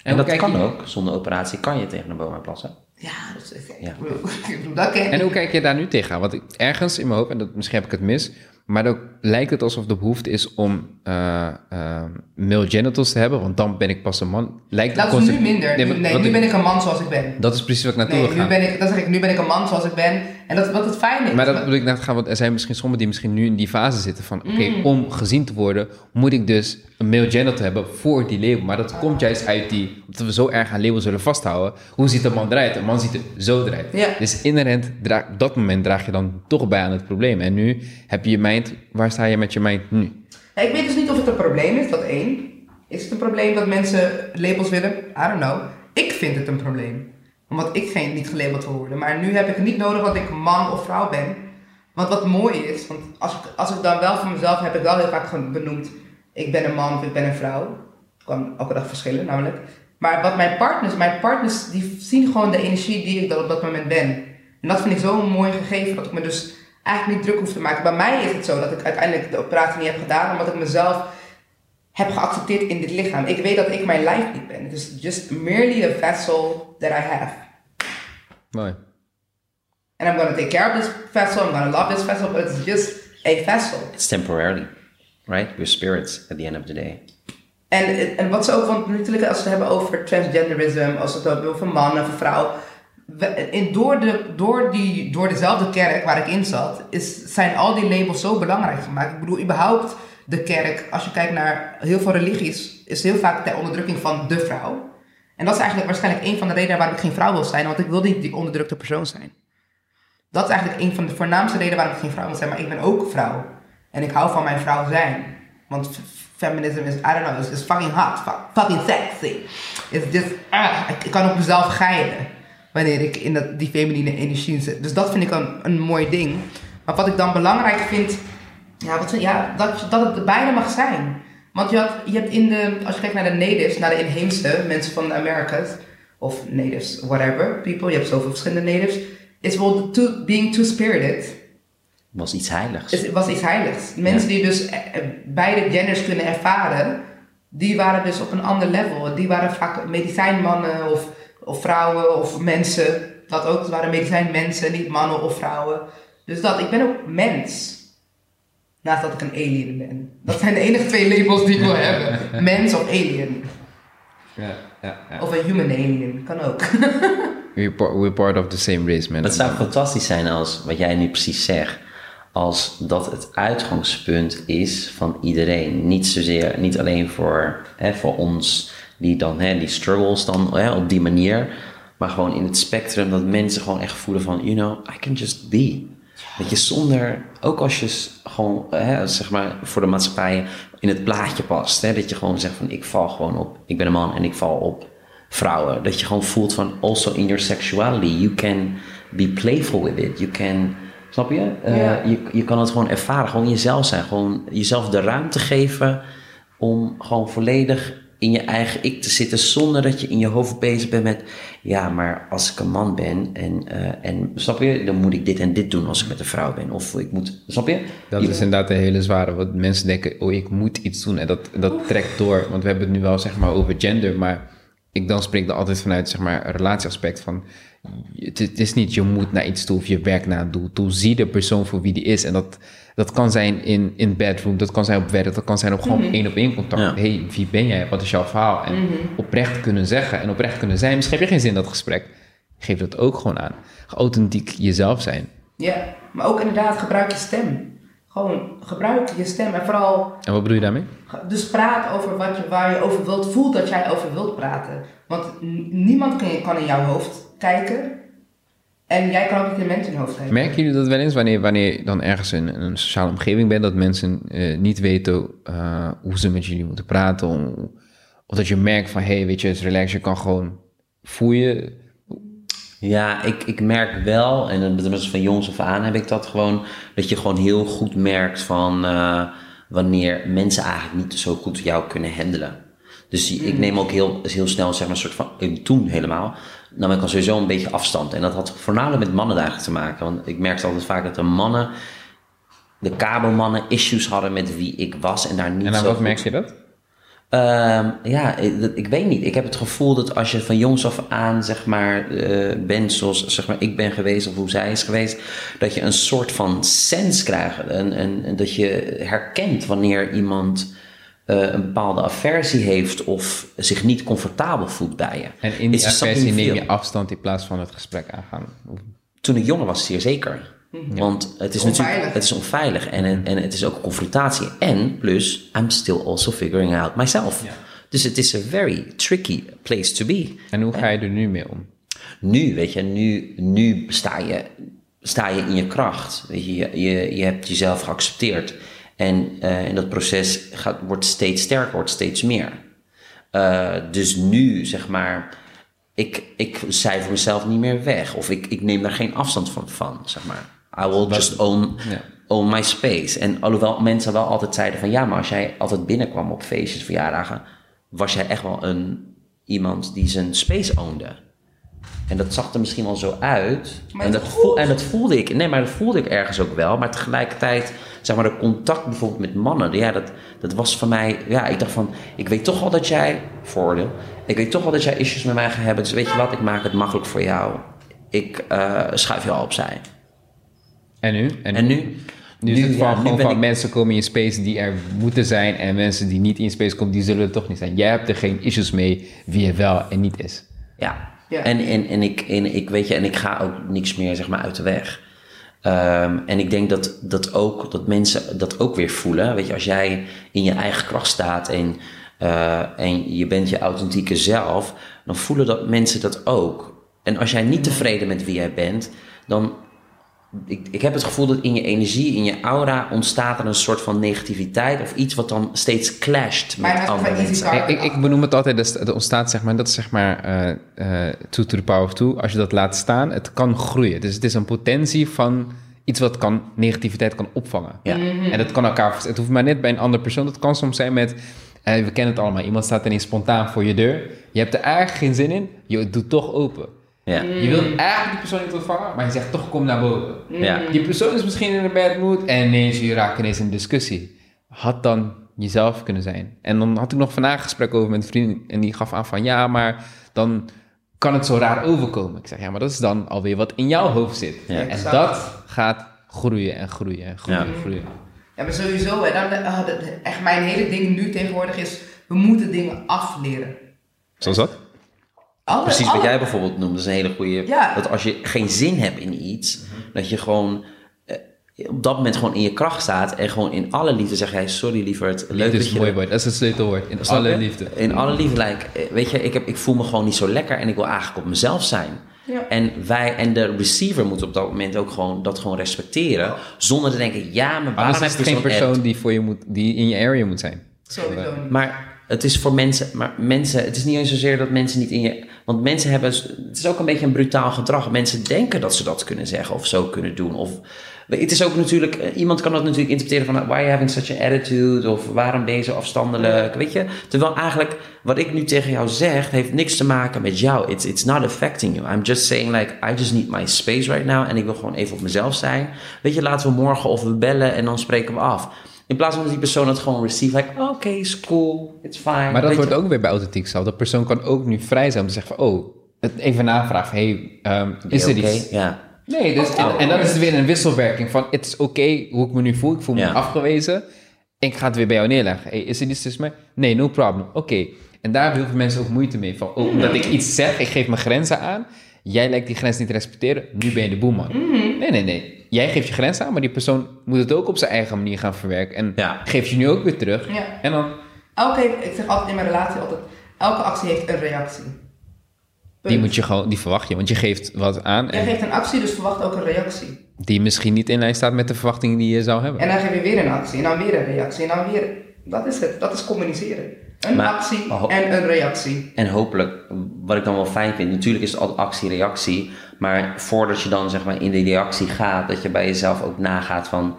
En dat kan je- ook. Zonder operatie kan je tegen een boom aan plassen. Ja, dat is Ja. ik bedoel, dat En hoe kijk je daar nu tegenaan? Want ik, ergens in mijn hoofd, en dat, misschien heb ik het mis, maar dan lijkt het alsof de behoefte is om eh eh, male genitals te hebben, want dan ben ik pas een man. Lijkt het Dat is nu minder. Nee, Nu, maar nee, wat nu ik- ben ik een man zoals ik ben. Dat is precies wat ik naartoe Nee, wil nu ben ik, dat zeg ik, nu ben ik een man zoals ik ben. En dat wat het fijn is. Maar dat bedoel ik net gaan, want er zijn misschien sommigen die misschien nu in die fase zitten van, oké, Mm. om gezien te worden, moet ik dus een male genital hebben voor die label. Maar dat komt juist uit die, dat we zo erg aan labels zullen vasthouden. Hoe ziet een man eruit? Een man ziet er zo eruit. Ja. Dus inherent, dra- op dat moment draag je dan toch bij aan het probleem. En nu heb je je mind, waar sta je met je mind nu? Ja, ik weet dus niet of het een probleem is, dat één. Is het een probleem dat mensen labels willen? I don't know. Ik vind het een probleem. Omdat ik geen, niet gelabeld wil worden. Maar nu heb ik het niet nodig dat ik man of vrouw ben. Want wat mooi is, want als ik, als ik dan wel voor mezelf heb ik wel heel vaak benoemd. Ik ben een man of ik ben een vrouw. Het kan elke dag verschillen namelijk. Maar wat mijn partners, mijn partners die zien gewoon de energie die ik dan op dat moment ben. En dat vind ik zo'n mooi gegeven dat ik me dus eigenlijk niet druk hoef te maken. Bij mij is het zo dat ik uiteindelijk de operatie niet heb gedaan omdat ik mezelf heb geaccepteerd in dit lichaam. Ik weet dat ik mijn lijf niet ben. Het is just merely a vessel that I have. Mooi. And I'm gonna take care of this vessel, I'm gonna love this vessel, but it's just a vessel. It's temporarily. Right? We're spirits at the end of the day. En, en wat ze ook, want natuurlijk als we het hebben over transgenderism, als we het hebben over man of vrouw. we- In, door, de, door, die, door dezelfde kerk waar ik in zat, is, zijn al die labels zo belangrijk gemaakt. Ik bedoel, überhaupt de kerk, als je kijkt naar heel veel religies, is heel vaak ter onderdrukking van de vrouw. En dat is eigenlijk waarschijnlijk een van de redenen waarom ik geen vrouw wil zijn, want ik wil niet die onderdrukte persoon zijn. Dat is eigenlijk een van de voornaamste redenen waarom ik geen vrouw wil zijn, maar ik ben ook vrouw. En ik hou van mijn vrouw zijn. Want f- feminism is, I don't know, it's fucking hot, fu- fucking sexy. It's just, ah, ik, ik kan op mezelf geilen wanneer ik in dat, die feminine energie zit. Dus dat vind ik een, een mooi ding. Maar wat ik dan belangrijk vind, ja, wat, ja dat, dat het er bijna mag zijn. Want je, had, je hebt in de, als je kijkt naar de natives, naar de inheemse mensen van de Americas, of natives, whatever, people, je hebt zoveel verschillende natives, is bijvoorbeeld being two-spirited. Was iets heiligs. Het was iets heiligs. Mensen die dus eh, eh, beide genders kunnen ervaren, die waren dus op een ander level. Die waren vaak medicijnmannen of, of vrouwen of mensen. Dat ook, het waren medicijnmensen, niet mannen of vrouwen. Dus dat, ik ben ook mens. Naast dat ik een alien ben. Dat zijn de enige twee labels die ik wil hebben. Mens of alien. Ja, ja, ja. Of een human alien, kan ook. We're, part, we're part of the same race, man. Dat zou fantastisch zijn als, wat jij nu precies zegt, als dat het uitgangspunt is van iedereen. Niet zozeer, niet alleen voor, hè, voor ons die dan, hè, die struggles dan hè, op die manier, maar gewoon in het spectrum dat mensen gewoon echt voelen van, you know, I can just be. Dat je zonder, ook als je gewoon, hè, zeg maar, voor de maatschappij in het plaatje past, hè, dat je gewoon zegt van, ik val gewoon op, ik ben een man en ik val op vrouwen. Dat je gewoon voelt van, also in your sexuality, you can be playful with it. You can, snap je? Eh, Ja. je? Je kan het gewoon ervaren, gewoon jezelf zijn. Gewoon jezelf de ruimte geven om gewoon volledig in je eigen ik te zitten zonder dat je in je hoofd bezig bent met ja, maar als ik een man ben en, eh, en snap je, dan moet ik dit en dit doen als ik met een vrouw ben. Of ik moet, snap je? Dat Je- is inderdaad een hele zware. Want mensen denken, oh, ik moet iets doen. En dat, dat trekt door. Want we hebben het nu wel zeg maar over gender. Maar ik dan spreek er altijd vanuit zeg maar een relatieaspect van... het, het is niet je moet naar iets toe of je werkt naar een doel toe. Zie de persoon voor wie die is. En dat, dat kan zijn in, in bedroom, dat kan zijn op werk, dat kan zijn op gewoon één op één contact. Ja. hey, wie ben jij? Wat is jouw verhaal? En oprecht kunnen zeggen en oprecht kunnen zijn. Misschien heb je geen zin in dat gesprek. Geef dat ook gewoon aan. Authentiek jezelf zijn. Ja, maar ook inderdaad, gebruik je stem. Gewoon gebruik je stem en vooral En wat bedoel je daarmee? Dus praat over wat je, waar je over wilt, voel dat jij over wilt praten. Want niemand kan in jouw hoofd kijken. En jij kan ook niet in hoofd kijken. Merken jullie dat wel eens wanneer, wanneer je dan ergens in, in een sociale omgeving bent, dat mensen eh, niet weten eh, hoe ze met jullie moeten praten? Om- of dat je merkt van, hé, hey, weet je, het is relax, je kan gewoon voelen. Ja, ik, ik merk wel, en dat van jongs af aan heb ik dat gewoon, dat je gewoon heel goed merkt van eh, wanneer mensen eigenlijk niet zo goed jou kunnen handelen. Dus ik neem ook heel, heel snel, zeg maar, een soort van, toen helemaal, nam ik al sowieso een beetje afstand. En dat had voornamelijk met mannen eigenlijk te maken. Want ik merkte altijd vaak dat de mannen, de kabelmannen, issues hadden met wie ik was en daar niet En aan wat merk je dat? Ehm, ja, ik, ik weet niet. Ik heb het gevoel dat als je van jongs af aan, zeg maar, eh, bent zoals zeg maar, ik ben geweest of hoe zij is geweest, dat je een soort van sens krijgt. En, en, en dat je herkent wanneer iemand een bepaalde aversie heeft of zich niet comfortabel voelt bij je. En in die aversie neem je afstand in plaats van het gesprek aangaan. Toen ik jonger was, zeer zeker. Want het is Onveilig. natuurlijk het is onveilig en, en het is ook een confrontatie. En plus, I'm still also figuring out myself. Dus het is a very tricky place to be. En hoe ga je er nu mee om? Nu, weet je, nu, nu sta, je, sta je in je kracht. Weet je, je, je, je hebt jezelf geaccepteerd. En, eh, en dat proces gaat, wordt steeds sterker, wordt steeds meer. Eh, dus nu, zeg maar, ik, ik cijfer mezelf niet meer weg. Of ik, ik neem daar geen afstand van, van zeg maar. I will just own, Ja. own my space. En alhoewel mensen wel altijd zeiden van... ja, maar als jij altijd binnenkwam op feestjes, verjaardagen... was jij echt wel een, iemand die zijn space ownde. En dat zag er misschien wel zo uit. Maar en, dat en dat voelde ik. Nee, maar dat voelde ik ergens ook wel. Maar tegelijkertijd, zeg maar, de contact bijvoorbeeld met mannen. Ja, dat, dat was voor mij. Ja, ik dacht van. Ik weet toch al dat jij. Voordeel. Ik weet toch al dat jij issues met mij gaat hebben. Dus weet je wat, ik maak het makkelijk voor jou. Ik eh, schuif je al opzij. En nu? En nu? Nu is het van, nu gewoon van ik- mensen komen in je space die er moeten zijn en mensen die niet in je space komen, die zullen er toch niet zijn. Jij hebt er geen issues mee wie je wel en niet is. Ja. Ja. En, en, en, ik, en ik weet je, en ik ga ook niks meer zeg maar uit de weg. Ehm, en ik denk dat, dat ook dat mensen dat ook weer voelen. Weet je, als jij in je eigen kracht staat en, eh, en je bent je authentieke zelf, dan voelen dat mensen dat ook. En als jij niet tevreden met wie jij bent, dan. Ik, ik heb het gevoel dat in je energie, in je aura, ontstaat er een soort van negativiteit of iets wat dan steeds clasht met was andere mensen. Ik, ik, ik benoem het altijd, dat dat ontstaat zeg maar, dat is zeg maar eh eh, two to the power of two. Als je dat laat staan, het kan groeien. Dus het is een potentie van iets wat kan, negativiteit kan opvangen. Ja. En dat kan elkaar, het hoeft maar net bij een andere persoon. Dat kan soms zijn met, eh, we kennen het allemaal, iemand staat ineens spontaan voor je deur. Je hebt er eigenlijk geen zin in, je doet toch open. Ja. Je wilt eigenlijk die persoon niet ontvangen, maar je zegt toch kom naar boven. Ja. Die persoon is misschien in een bad mood en ineens je raakt ineens in een discussie. Had dan jezelf kunnen zijn. En dan had ik nog vandaag een gesprek over met een vriend en die gaf aan van ja, maar dan kan het zo raar overkomen. Ik zeg ja, maar dat is dan alweer wat in jouw hoofd zit. Ja. En Exact. dat gaat groeien en groeien en groeien Ja. en groeien. Ja, maar sowieso, hè, dan, eh, dat- echt mijn hele ding nu tegenwoordig is, we moeten dingen afleren. Zoals dat? Alle, Precies wat jij bijvoorbeeld noemt, dat is een hele goede. Ja. Dat als je geen zin hebt in iets, dat je gewoon eh, op dat moment gewoon in je kracht staat en gewoon in alle liefde zeg jij sorry lieverd, leuk Liefde dat is je een mooi er- woord. Dat is het sleutelwoord. In alle liefde. In alle liefde, like, eh, weet je, ik, heb, ik voel me gewoon niet zo lekker en ik wil eigenlijk op mezelf zijn. Ja. En wij en de receiver moet op dat moment ook gewoon dat gewoon respecteren, zonder te denken, ja, maar waarom is heb het je geen zo'n persoon die, voor je moet, die in je area moet zijn. Sowieso niet. Maar het is voor mensen, maar mensen, het is niet eens zozeer dat mensen niet in je. Want mensen hebben, het is ook een beetje een brutaal gedrag. Mensen denken dat ze dat kunnen zeggen of zo kunnen doen. Of, het is ook natuurlijk, eh, iemand kan dat natuurlijk interpreteren van, why are you having such an attitude? Of waarom ben je zo afstandelijk? Weet je? Terwijl eigenlijk, wat ik nu tegen jou zeg, heeft niks te maken met jou. It's, it's not affecting you. I'm just saying like, I just need my space right now. En ik wil gewoon even op mezelf zijn. Weet je, laten we morgen of we bellen en dan spreken we af. In plaats van dat die persoon het gewoon receive, like, oké, is cool, it's fine. Maar dat wordt je? ook weer bij authentiek zelf. Dat persoon kan ook nu vrij zijn om te zeggen van, oh, het even navragen, hey, ehm, is er iets? Ja. Nee, dus, en, en dan is het weer een wisselwerking van, het is oké hoe ik me nu voel, ik voel me Ja. afgewezen, ik ga het weer bij jou neerleggen. Hey, is er iets tussen mij? Nee, no problem, oké. En daar hebben heel veel mensen ook moeite mee, van, oh, omdat ik iets zeg, ik geef mijn grenzen aan, jij lijkt die grens niet te respecteren, nu ben je de boeman. Nee, nee, nee. Jij geeft je grenzen aan, maar die persoon moet het ook op zijn eigen manier gaan verwerken. En Ja. geeft je nu ook weer terug. Ja. En dan, Elke, ik zeg altijd in mijn relatie altijd, elke actie heeft een reactie. die moet je gewoon, die verwacht je, want je geeft wat aan Jij en geeft een actie, dus verwacht ook een reactie. die misschien niet in lijn staat met de verwachtingen die je zou hebben. En dan geef je weer een actie, en dan weer een reactie, en dan weer... Dat is het, dat is communiceren. Een Maar- actie en een reactie. En hopelijk, wat ik dan wel fijn vind, natuurlijk is het altijd actie-reactie. Maar voordat je dan zeg maar in die reactie gaat, dat je bij jezelf ook nagaat van...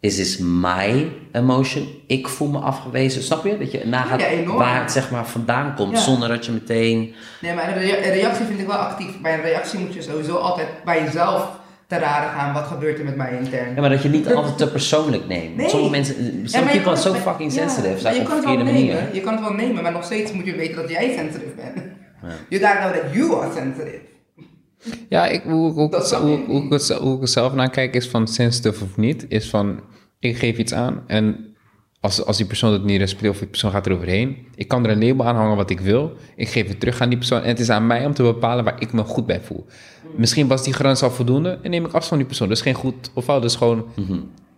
Is this my emotion? Ik voel me afgewezen. Snap je? Dat je nagaat Ja, waar het zeg maar vandaan komt. Ja. Zonder dat je meteen... Nee, maar een, rea- een reactie vind ik wel actief. Bij een reactie moet je sowieso altijd bij jezelf te raden gaan. Wat gebeurt er met mij intern? Ja, maar dat je niet altijd te persoonlijk neemt. Nee. Sommige mensen... Ja, maar je people so het- fucking ja, sensitive. Zeg, je kan nemen. Je kan het wel nemen, maar nog steeds moet je weten dat jij sensitive bent. You gotta know that you are sensitive. Ja, ik, hoe, hoe, Dat hoe, ik hoe, ik het- hoe ik er zelf naar kijk is van sensitive of niet. Is van, ik geef iets aan en als, als die persoon het niet respecteert of die persoon gaat eroverheen. Ik kan er een label aan hangen wat ik wil. Ik geef het terug aan die persoon en het is aan mij om te bepalen waar ik me goed bij voel. Misschien was die grens al voldoende en neem ik afstand van die persoon. Dat is geen goed of fout, dat is gewoon...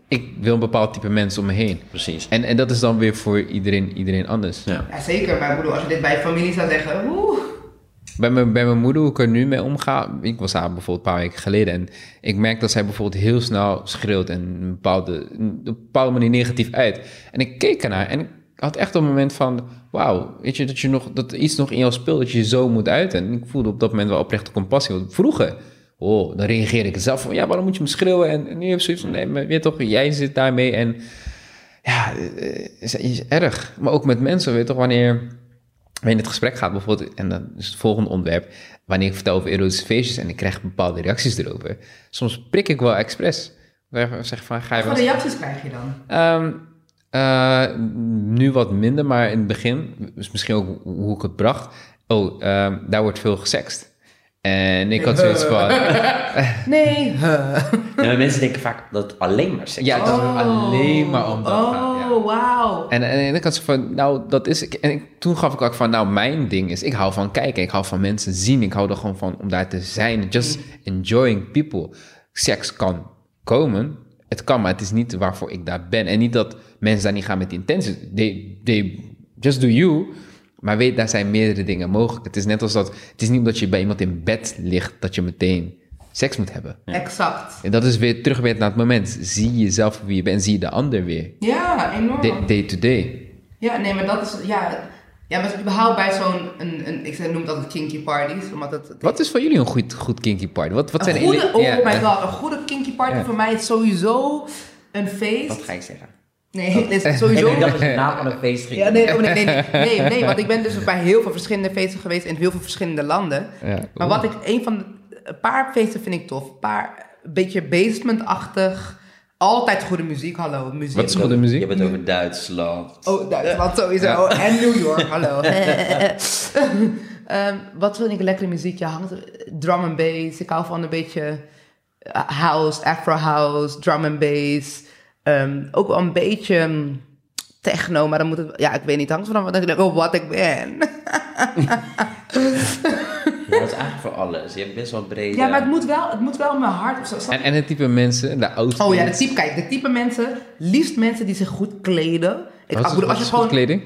Ik wil een bepaald type mensen om me heen. Precies. En, en dat is dan weer voor iedereen, iedereen anders. Ja. Ja, zeker. Maar ik bedoel, als je dit bij familie zou zeggen, oeh. Bij mijn, bij mijn moeder, hoe ik er nu mee omga. Ik was daar bijvoorbeeld een paar weken geleden. En ik merk dat zij bijvoorbeeld heel snel schreeuwt. En een bepaalde, een bepaalde manier negatief uit. En ik keek ernaar en ik had echt een moment van... Wauw, weet je, dat, je nog, dat iets nog in jou speelt dat je je zo moet uiten. En ik voelde op dat moment wel oprechte compassie. Want vroeger, oh, dan reageerde ik zelf van... Ja, waarom moet je me schreeuwen? En, en nu heb ik zoiets van... Nee, maar weet je toch, jij zit daarmee en... Ja, eh, is, is erg. Maar ook met mensen, weet je toch, wanneer in het gesprek gaat bijvoorbeeld, en dan is het volgende onderwerp, wanneer ik vertel over erotische feestjes en ik krijg bepaalde reacties erover, soms prik ik wel expres. Zeg van, ga je Wat reacties krijg je dan? Ehm, eh, nu wat minder, maar in het begin, dus misschien ook hoe ik het bracht, oh, ehm, daar wordt veel gesext. En ik had zoiets van, Nee. Ja, maar mensen denken vaak dat het alleen maar seks ja, dat het alleen maar om dat oh, gaat. Ja. wauw. En, en ik had zo van, nou, dat is... En ik, toen gaf ik ook van, nou, mijn ding is... Ik hou van kijken, ik hou van mensen zien. Ik hou er gewoon van om daar te zijn. Just enjoying people. Seks kan komen. Het kan, maar het is niet waarvoor ik daar ben. En niet dat mensen daar niet gaan met intentie. They, they just do you. Maar weet, daar zijn meerdere dingen mogelijk. Het is net als dat... Het is niet omdat je bij iemand in bed ligt... dat je meteen seks moet hebben. Exact. En dat is weer terug weer naar het moment. Zie jezelf wie je bent. Zie je de ander weer. Ja, enorm. Day, day to day. Ja, nee, maar dat is, ja... Ja, maar überhaupt bij zo'n, een, een, ik noem dat het kinky parties, omdat het... Wat is voor jullie een goed, goed kinky party? Wat, wat Een zijn goede, oh ja, my god, een goede kinky party voor mij is sowieso een feest. Wat ga je zeggen? Nee, het is Ik sowieso... denk dat het de naam van een feest ging. Ja, nee, oh, nee, nee, nee, nee, nee, want ik ben dus bij heel veel verschillende feesten geweest in heel veel verschillende landen. Ja, Maar wat ik, een van de, een paar feesten vind ik tof. Een paar, een beetje basement-achtig. Altijd goede muziek, hallo. Muziek. Wat is goede muziek? Je hebt het over Duitsland. Oh, Duitsland sowieso. En New York, hallo. Ehm, wat vind ik lekkere muziek? Ja, hangt drum and bass. Ik hou van een beetje eh, house, afro house, drum and bass. Ehm, ook wel een beetje mm, techno, maar dan moet het... Ja, ik weet niet, hangt vanaf wat ik, oh, wat ik ben. Ja, dat is eigenlijk voor alles. Je hebt best wel brede... Ja, maar het moet wel, het moet wel mijn hart... Zo, En, en het type mensen, de outfit. Oh ja, de type, kijk, de type mensen, liefst mensen die zich goed kleden. Ik, Wat ik is, bedoel, als je is gewoon goed kleding?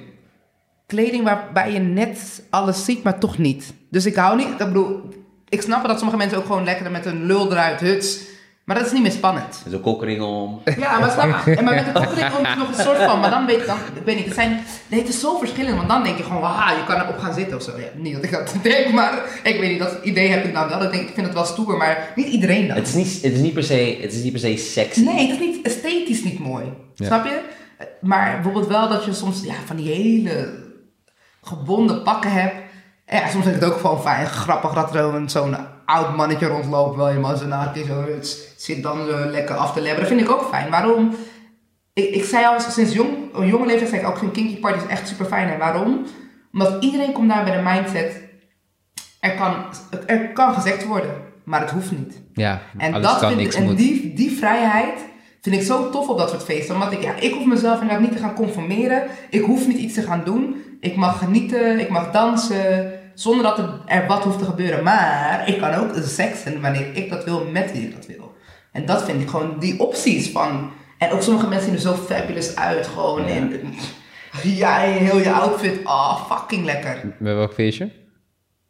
kleding waarbij je net alles ziet, maar toch niet. Dus ik hou niet, ik bedoel, ik snap dat sommige mensen ook gewoon lekker met een lul eruit huts, maar dat is niet meer spannend. Met een kokring om. Ja, maar snap? En maar met de kokering ook nog een soort van, maar dan weet ik dan, ik weet niet, het zijn, nee, het is zo verschillend, want dan denk je gewoon, haha, je kan erop gaan zitten of zo. Ja, niet dat ik dat denk, maar ik weet niet, dat idee heb ik nou wel. Ik, denk, ik vind het wel stoer, maar niet iedereen dan. Het is niet, het is niet, per, se, het is niet per se sexy. Nee, het is niet esthetisch niet mooi. Ja. Snap je? Maar bijvoorbeeld wel dat je soms ja, van die hele gebonden pakken hebt. En ja, soms vind ik het ook gewoon fijn, grappig dat er een- zo'n oud mannetje rondloopt. Wel zo naakt zo het zit dan zo lekker af te lebberen. Dat vind ik ook fijn. Waarom? Ik, ik zei al sinds jong, een jonge leeftijd zei ik ook, zo'n kinky party is echt super fijn. En waarom? Omdat iedereen komt daar bij de mindset, er kan, er kan gezegd worden, maar het hoeft niet. Ja, En, dat kan, vind ik, en moet. die, die vrijheid vind ik zo tof op dat soort feesten. Omdat ik, ja, ik hoef mezelf inderdaad niet te gaan conformeren. Ik hoef niet iets te gaan doen. Ik mag genieten, ik mag dansen. Zonder dat er, wat hoeft te gebeuren. Maar ik kan ook seksen wanneer ik dat wil, met wie ik dat wil. En dat vind ik gewoon die opties van... En ook sommige mensen zien er zo fabulous uit. Gewoon in... Ja, in heel je outfit. Oh, fucking lekker. Bij welk feestje?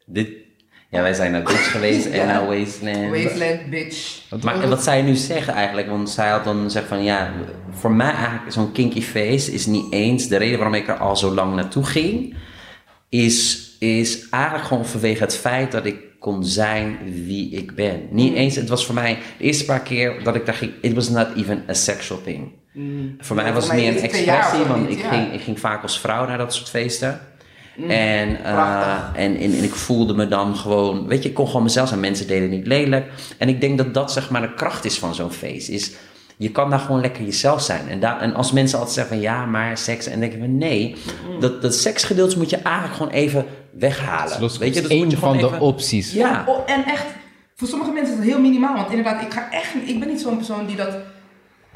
Dit, ja, wij zijn naar Beach geweest en Ja. naar Wasteland. Wasteland, bitch. Maar wat zij nu zegt eigenlijk, want zij had dan gezegd van ja, voor mij eigenlijk zo'n kinky face is niet eens de reden waarom ik er al zo lang naartoe ging, is, is eigenlijk gewoon vanwege het feit dat ik kon zijn wie ik ben. Niet eens, het was voor mij de eerste paar keer dat ik daar ging, it was not even a sexual thing. Voor mij Ja, was het meer een expressie, want niet, ik, ja. ging, ik ging vaak als vrouw naar dat soort feesten. En, eh, en, en, en ik voelde me dan gewoon, weet je, ik kon gewoon mezelf zijn. Mensen deden niet lelijk. En ik denk dat dat zeg maar de kracht is van zo'n feest. Is, je kan daar gewoon lekker jezelf zijn. En, daar, en als mensen altijd zeggen van ja, maar seks. En dan denk ik van nee, dat, dat seksgedeelte moet je eigenlijk gewoon even weghalen. Dat is weet je, dat één moet je van de even- opties. Ja. Oh, en echt, voor sommige mensen is het heel minimaal. Want inderdaad, ik, ga echt, niet- ik ben niet zo'n persoon die dat...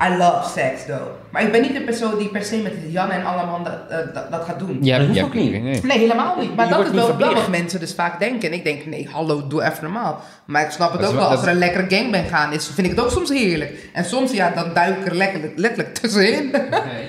I love sex, though. Maar ik ben niet de persoon die per se met Jan en allemaal dat, eh, dat, dat gaat doen. Ja, Dat hoeft ja, ook niet. nee. Nee, helemaal niet. Maar Je dat is wel, verplicht. wat mensen dus vaak denken. En ik denk, nee, hallo, doe even normaal. Maar ik snap het Dat ook wel- wel. Als er een lekkere gangbang gaan is, vind ik het ook soms heerlijk. En soms, ja, dan duik ik er letterlijk, letterlijk tussenin.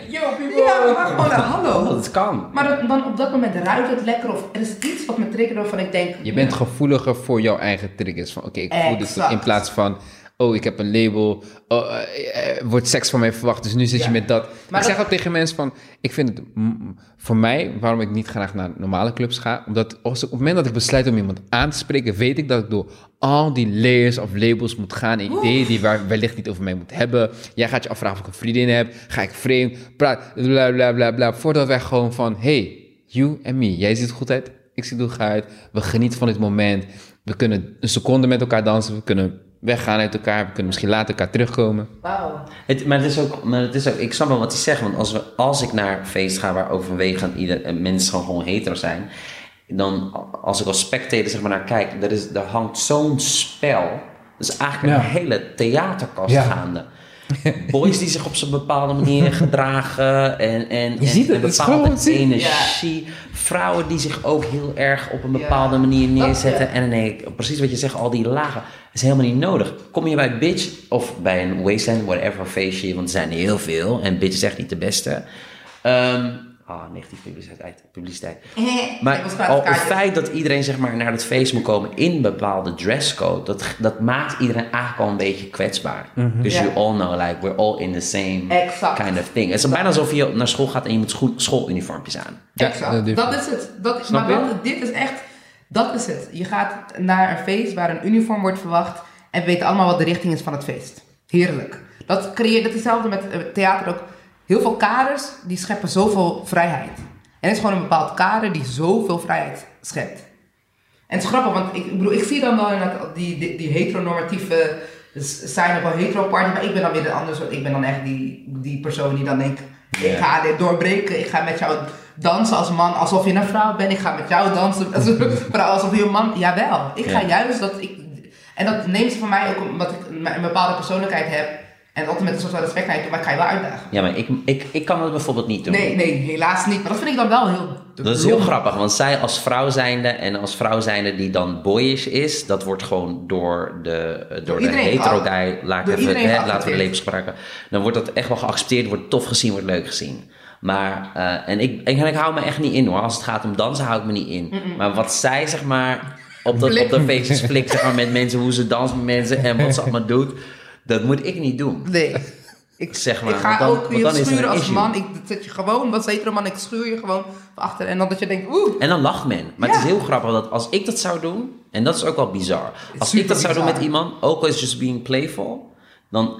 Yo, people. ja, maar gewoon, hallo. Dat het kan. Maar dan- dan op dat moment ruikt het lekker. Of er is iets wat me triggert waarvan ik denk... Je bent gevoeliger voor jouw eigen triggers. Van oké, ik voel dit in plaats van. Oh, ik heb een label. Oh, eh, eh, wordt seks van mij verwacht. Dus nu zit je Ja. met dat. Maar ik zeg dat- ook tegen mensen van. Ik vind het mm, voor mij, waarom ik niet graag naar normale clubs ga. Omdat als ik, op het moment dat ik besluit om iemand aan te spreken, weet ik dat ik door al die layers of labels moet gaan. En ideeën die waar, wellicht niet over mij moet hebben. Jij gaat je afvragen of ik een vriendin heb. Ga ik vreemd? Praat. Bla bla bla bla. Voordat wij gewoon van. Hey, you en me. Jij ziet er goed uit. Ik zie er goed uit. We genieten van dit moment. We kunnen een seconde met elkaar dansen. We kunnen weggaan uit elkaar. We kunnen misschien later elkaar terugkomen. Wauw. Het, maar, het is ook, maar het is ook, ik snap wel wat hij zegt, want als, we, als ik naar een feest ga waar overwegend ieder, eh, mensen gewoon, gewoon hetero zijn, dan als ik als spectator zeg maar naar kijk, er, is, er hangt zo'n spel. Dat is eigenlijk een Ja. hele theaterkast Ja. gaande. Boys die zich op zo'n bepaalde manier gedragen en, en, en, ziet het, en het is bepaalde zien. energie. Vrouwen die zich ook heel erg op een Ja. bepaalde manier neerzetten. ja. En ik, precies wat je zegt, al die lagen, is helemaal niet nodig. Kom je bij Bitch of bij een Wasteland, whatever feestje, want er zijn heel veel. En Bitch is echt niet de beste. Ehm ah, negatief publiciteit. publiciteit. Maar al het feit dat iedereen zeg maar, naar het feest moet komen in een bepaalde dresscode, dat, dat maakt iedereen eigenlijk al een beetje kwetsbaar. Dus Ja. you all know, like, we're all in the same Exact. kind of thing. Het is bijna alsof je naar school gaat en je moet school, schooluniformpjes aan. Exact. dat is het. Dat, Snap maar dat, dit is echt, dat is het. Je gaat naar een feest waar een uniform wordt verwacht en we weten allemaal wat de richting is van het feest. Heerlijk. Dat creëert, dat is hetzelfde met eh, theater ook. Heel veel kaders die scheppen zoveel vrijheid. En het is gewoon een bepaald kader die zoveel vrijheid schept. En het is grappig, want ik, ik bedoel, ik zie dan wel die, die, die heteronormatieve zijn op een hetero party, maar ik ben dan weer andere soort. Ik ben dan echt die, die persoon die dan denkt, ik ga dit doorbreken, ik ga met jou dansen als man, alsof je een vrouw bent, ik ga met jou dansen, als een vrouw, alsof je een man, jawel. Ik ga juist dat ik, en dat neemt ze van mij ook omdat ik een een bepaalde persoonlijkheid heb en altijd met een soort van respect naar je toe, maar ik ga je wel uitdagen. Ja, maar ik, ik, ik kan dat bijvoorbeeld niet doen. Nee, nee, helaas niet, maar dat vind ik dan wel heel... Dat is heel grappig, want zij als vrouw zijnde en als vrouw zijnde die dan boyish is, dat wordt gewoon door de, door de hetero guy, laat ik door even, iedereen hè, laten we de gebruiken, dan wordt dat echt wel geaccepteerd, wordt tof gezien, wordt leuk gezien. Maar, eh, en, ik, en ik hou me echt niet in hoor, als het gaat om dansen hou ik me niet in. Maar wat zij zeg maar op de, op de feestjes flikt zeg maar, met mensen, hoe ze danst met mensen en wat ze allemaal doet, dat moet ik niet doen. Nee. Ik, Zeg maar, ik ga dan- ook je dan is schuren een als issue. man. Ik zet je gewoon, wat hetero man, ik schuur je gewoon van achter. En dan dat je denkt, oeh. En dan lacht men. Maar het is heel grappig dat als ik dat zou doen, en dat is ook wel bizar. Als ik dat zou doen met iemand, ook al is just being playful, dan,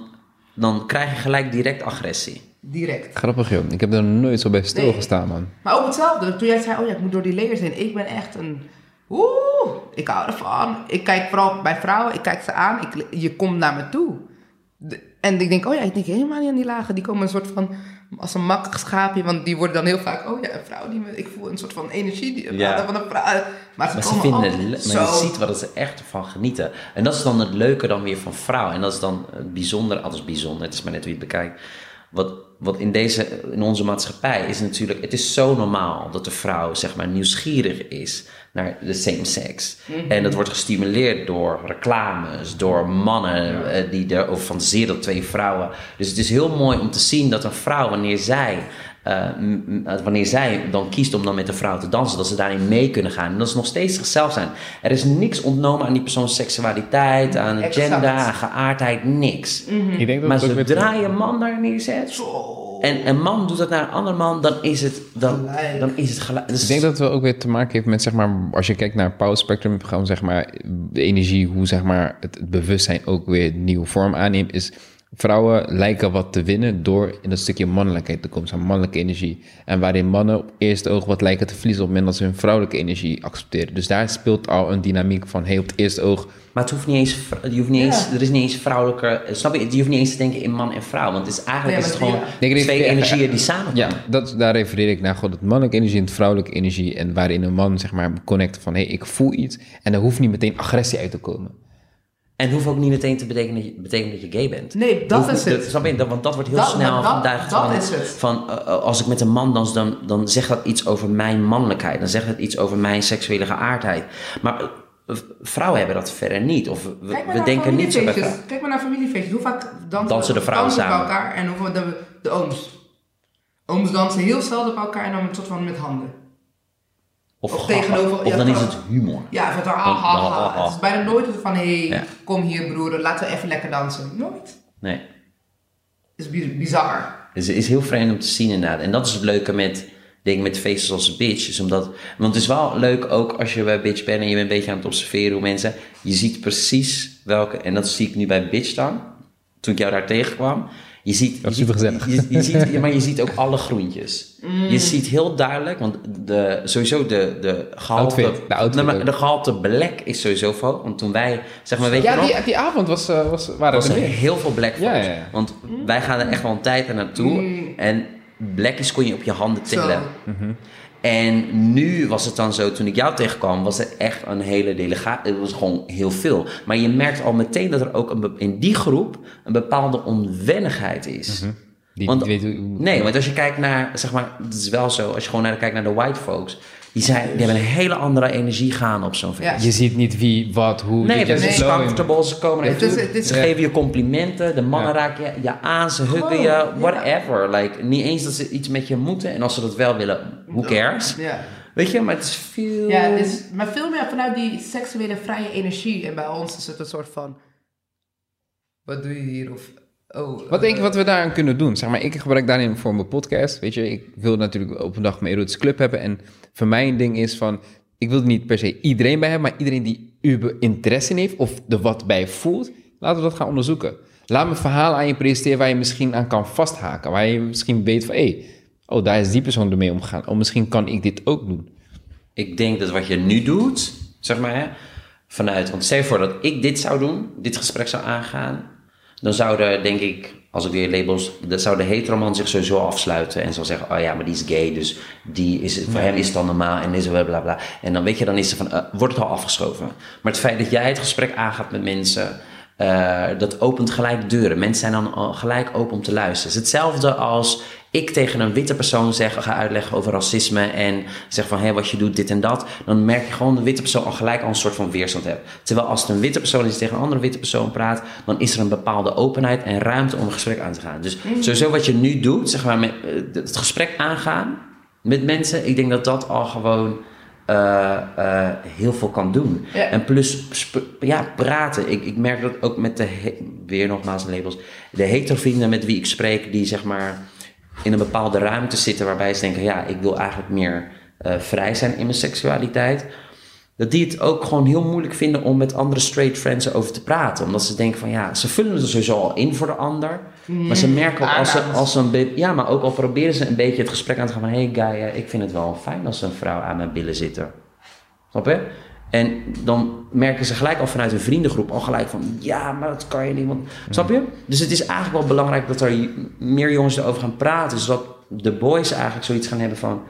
dan krijg je gelijk direct agressie. Direct. Grappig joh. Ik heb er nooit zo bij stilgestaan, man. Maar ook hetzelfde. Toen jij zei, oh ja, ik moet door die layers heen. Ik ben echt een... Oeh, ik hou ervan. Ik kijk vooral bij vrouwen, ik kijk ze aan. Ik, je komt naar me toe. En ik denk, oh ja, ik denk helemaal niet aan die lagen. Die komen een soort van, als een makkelijk schaapje. Want die worden dan heel vaak, oh ja, een vrouw die me, ik voel een soort van energie die, Ja. van een vrouw. Maar ze, Maar ze vinden het maar je ziet wat ze echt van genieten. En dat is dan het leuke dan weer van vrouw. En dat is dan het bijzondere, alles bijzonder, het is maar net wie het bekijkt. Wat, wat in, deze, in onze maatschappij is natuurlijk, het is zo normaal dat de vrouw zeg maar nieuwsgierig is naar de same sex. En dat wordt gestimuleerd door reclames, door mannen eh, die erover fantaseren dat twee vrouwen. Dus het is heel mooi om te zien dat een vrouw, wanneer zij eh, uh, wanneer zij dan kiest om dan met een vrouw te dansen, dat ze daarin mee kunnen gaan. En dat ze nog steeds zichzelf zijn. Er is niks ontnomen aan die persoons seksualiteit, aan Exact. gender, aan geaardheid, niks. Ik denk dat Maar zodra je een man daar neerzet, en een man doet dat naar een ander man, dan is het, dan, Gelijk. dan is het gelijk. Dus Ik denk dat het wel ook weer te maken heeft met, zeg maar, als je kijkt naar Power Spectrum, gewoon zeg maar, de energie, hoe zeg maar, het, het bewustzijn ook weer nieuwe vorm aanneemt, is vrouwen lijken wat te winnen door in dat stukje mannelijkheid te komen, zo'n mannelijke energie. En waarin mannen op eerste oog wat lijken te verliezen op het moment dat ze hun vrouwelijke energie accepteren. Dus daar speelt al een dynamiek van, hey, op het eerste oog, Maar het hoeft niet eens, je hoeft niet Ja. eens, er is niet eens vrouwelijke, snap je? Je hoeft niet eens te denken in man en vrouw, want het is eigenlijk Ja, is het gewoon ja. Twee ja, energieën die samenkomen. ja, dat, daar refereer ik naar, gewoon het mannelijke energie en het vrouwelijke energie. En waarin een man, zeg maar, connect van, hey, ik voel iets. En er hoeft niet meteen agressie uit te komen. En hoeft ook niet meteen te betekenen dat je, betekenen dat je gay bent. Nee, dat Hoeft is het. Snap je? Dat- Want dat wordt heel Dat- snel dat- geduigd dat van, is het. van eh, als ik met een man dans, dan, dan zegt dat iets over mijn mannelijkheid. Dan zegt het iets over mijn seksuele geaardheid. Maar eh, vrouwen hebben dat verder niet. Of we, denken niet zo bij. Kijk maar naar familiefeestjes. Hoe vaak dansen, Dansen de vrouwen dansen bij samen? elkaar en hoeveel de, de ooms. Ooms dansen heel zelden bij elkaar en dan een soort van met handen. Of, tegenover- of ja, dan is het humor. Ja, van ha, ha. Het is bijna nooit van, hé, hey, Ja. kom hier broer, laten we even lekker dansen. Nooit. Nee. Het is bi- bizar. Het is heel vreemd om te zien inderdaad. En dat is het leuke met, denk ik, met feesten als Bitch. Is omdat, want het is wel leuk ook als je bij Bitch bent en je bent een beetje aan het observeren hoe mensen... Je ziet precies welke, en dat zie ik nu bij Bitch dan, toen ik jou daar tegenkwam. Je ziet, Dat is je ziet- supergezellig. Je, je ziet, ja, maar je ziet ook alle groentjes. Je ziet heel duidelijk, want de, sowieso de, de gehalte... Outfit, de outfit de gehalte black is sowieso veel. Want toen wij, zeg maar, weet je Ja, nog... die, die avond was, eh, was, waren was er er meer. heel veel black Ja, folks. ja, ja. Want wij gaan er echt wel een tijd naartoe. En blackies kon je op je handen tillen. Zo. En nu was het dan zo, toen ik jou tegenkwam, was het echt een hele delegatie. Het was gewoon heel veel. Maar je merkt al meteen dat er ook een, in die groep een bepaalde onwennigheid is. Die Want- weet hoe- hoe- Nee, want als je kijkt naar, zeg maar, het is wel zo, als je gewoon naar, kijkt naar de white folks, die, zijn, die hebben een hele andere energie gaan op zo'n feest. Ja. Je ziet niet wie, wat, hoe. Nee, dit dat is comfortable. Ze komen Het naartoe. is- het is- ze Ja. geven je complimenten. De mannen Ja. raken je, je aan. Ze huggen je. ja. Whatever. Like, niet eens dat ze iets met je moeten. En als ze dat wel willen, who cares? Ja. Weet je, maar het is veel... Ja, het is, maar veel meer vanuit die seksuele vrije energie. En bij ons is het een soort van... Wat doe je hier? Of, oh, Wat denk je eh, wat we daaraan kunnen doen? Zeg maar, ik gebruik daarin voor mijn podcast. Weet je, ik wil natuurlijk op een dag mijn erotische club hebben. En voor mij een ding is van, ik wil er niet per se iedereen bij hebben, maar iedereen die uber interesse in heeft of er wat bij voelt, laten we dat gaan onderzoeken. Laat me verhalen aan je presenteren waar je misschien aan kan vasthaken. Waar je misschien weet van, hé, hey, oh, daar is die persoon ermee omgegaan. Oh, misschien kan ik dit ook doen. Ik denk dat wat je nu doet, zeg maar, hè, vanuit... Want stel je voor dat ik dit zou doen, dit gesprek zou aangaan... Dan zouden, denk ik, als ik weer labels... Dan zou de heteroman zich sowieso afsluiten en zou zeggen... Oh ja, maar die is gay, dus die is, voor hem is het dan normaal en is bla bla bla. En dan weet je, dan is er van, eh, wordt het al afgeschoven. Maar het feit dat jij het gesprek aangaat met mensen... eh, dat opent gelijk deuren. Mensen zijn dan al gelijk open om te luisteren. Het is hetzelfde als ik tegen een witte persoon zeg, ga uitleggen over racisme en zeg van hé, wat je doet, dit en dat. Dan merk je gewoon de witte persoon al gelijk al een soort van weerstand hebt. Terwijl als het een witte persoon is die tegen een andere witte persoon praat, dan is er een bepaalde openheid en ruimte om een gesprek aan te gaan. Dus sowieso wat je nu doet, zeg maar, met, eh, het gesprek aangaan met mensen, ik denk dat dat al gewoon eh, eh, heel veel kan doen. Ja. En plus, ja, praten. Ik, ik merk dat ook met de, weer nogmaals labels, de heterovrienden met wie ik spreek, die zeg maar in een bepaalde ruimte zitten waarbij ze denken, ja, ik wil eigenlijk meer eh, vrij zijn in mijn seksualiteit. Dat die het ook gewoon heel moeilijk vinden om met andere straight friends over te praten. Omdat ze denken van ja, ze vullen er sowieso al in voor de ander. Maar ze merken ook als ze, als ze een ja, maar ook al proberen ze een beetje het gesprek aan te gaan van hey guy, ik vind het wel fijn als een vrouw aan mijn billen zitten. Snap je? En dan merken ze gelijk al vanuit hun vriendengroep al gelijk van... Ja, maar dat kan je niet, want... Snap je? Dus het is eigenlijk wel belangrijk dat er meer jongens erover gaan praten. Zodat de boys eigenlijk zoiets gaan hebben van...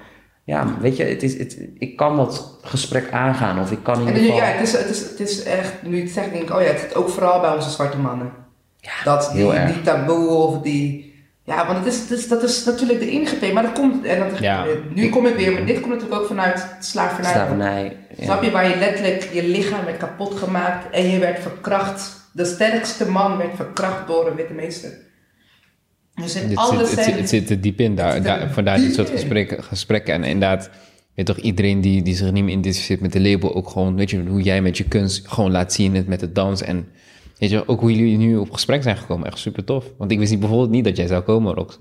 Ja, weet je, het is, het, ik kan dat gesprek aangaan of ik kan in ieder geval... ja, het is, het, is, het is echt, nu het zegt, denk ik, oh ja, het zit ook vooral bij onze zwarte mannen. dat die, heel erg. die taboe of die... Ja, want het is, het is, dat is natuurlijk de ingepee, maar dat komt... En dat, Ja. Nu kom ik weer, maar dit komt natuurlijk ook vanuit slavernij. Slavernij. ja. Snap je, waar je letterlijk je lichaam werd kapot gemaakt en je werd verkracht. De sterkste man werd verkracht door een witte meester. Dus in zit, het, zijn... zit, het zit er diep in. Daar, vandaar dit soort gesprekken, gesprekken. En inderdaad, weet toch, iedereen die, die zich niet meer identificeert met de label, ook gewoon, weet je, hoe jij met je kunst gewoon laat zien, het met het dans. En weet je, ook hoe jullie nu op gesprek zijn gekomen. Echt super tof. Want ik wist niet, bijvoorbeeld niet dat jij zou komen, Rox.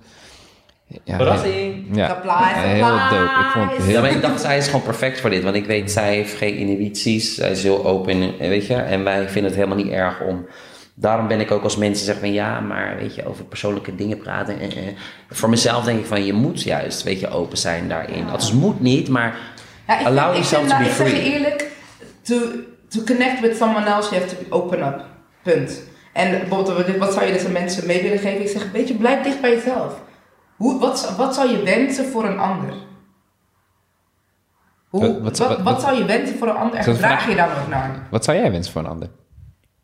Ja, Verrassing! Ja, Surprise, heel dope. Ik vond het surprise. Ja, maar heel... ik dacht, zij is gewoon perfect voor dit. Want ik weet, zij heeft geen inhibities. Zij is heel open, weet je. En wij vinden het helemaal niet erg om... Daarom ben ik ook als mensen zeggen van... Ja, maar weet je, over persoonlijke dingen praten. eh, eh. Voor mezelf denk ik van... Je moet juist, weet je, open zijn daarin. Dat is moet niet, maar... Ja, ik allow vind- ik yourself vind, to be ik zeg je free. eerlijk, to, to connect with someone else, you have to open up. Punt. En bijvoorbeeld, wat- zou je dus aan mensen mee willen geven? Ik zeg, weet je, blijf dicht bij jezelf. Hoe, wat, wat zou je wensen voor een ander? Hoe, Wat- wat, wat- wat, wat- zou je wensen voor een ander en een vraag? je daar ook naar? Wat zou jij wensen voor een ander?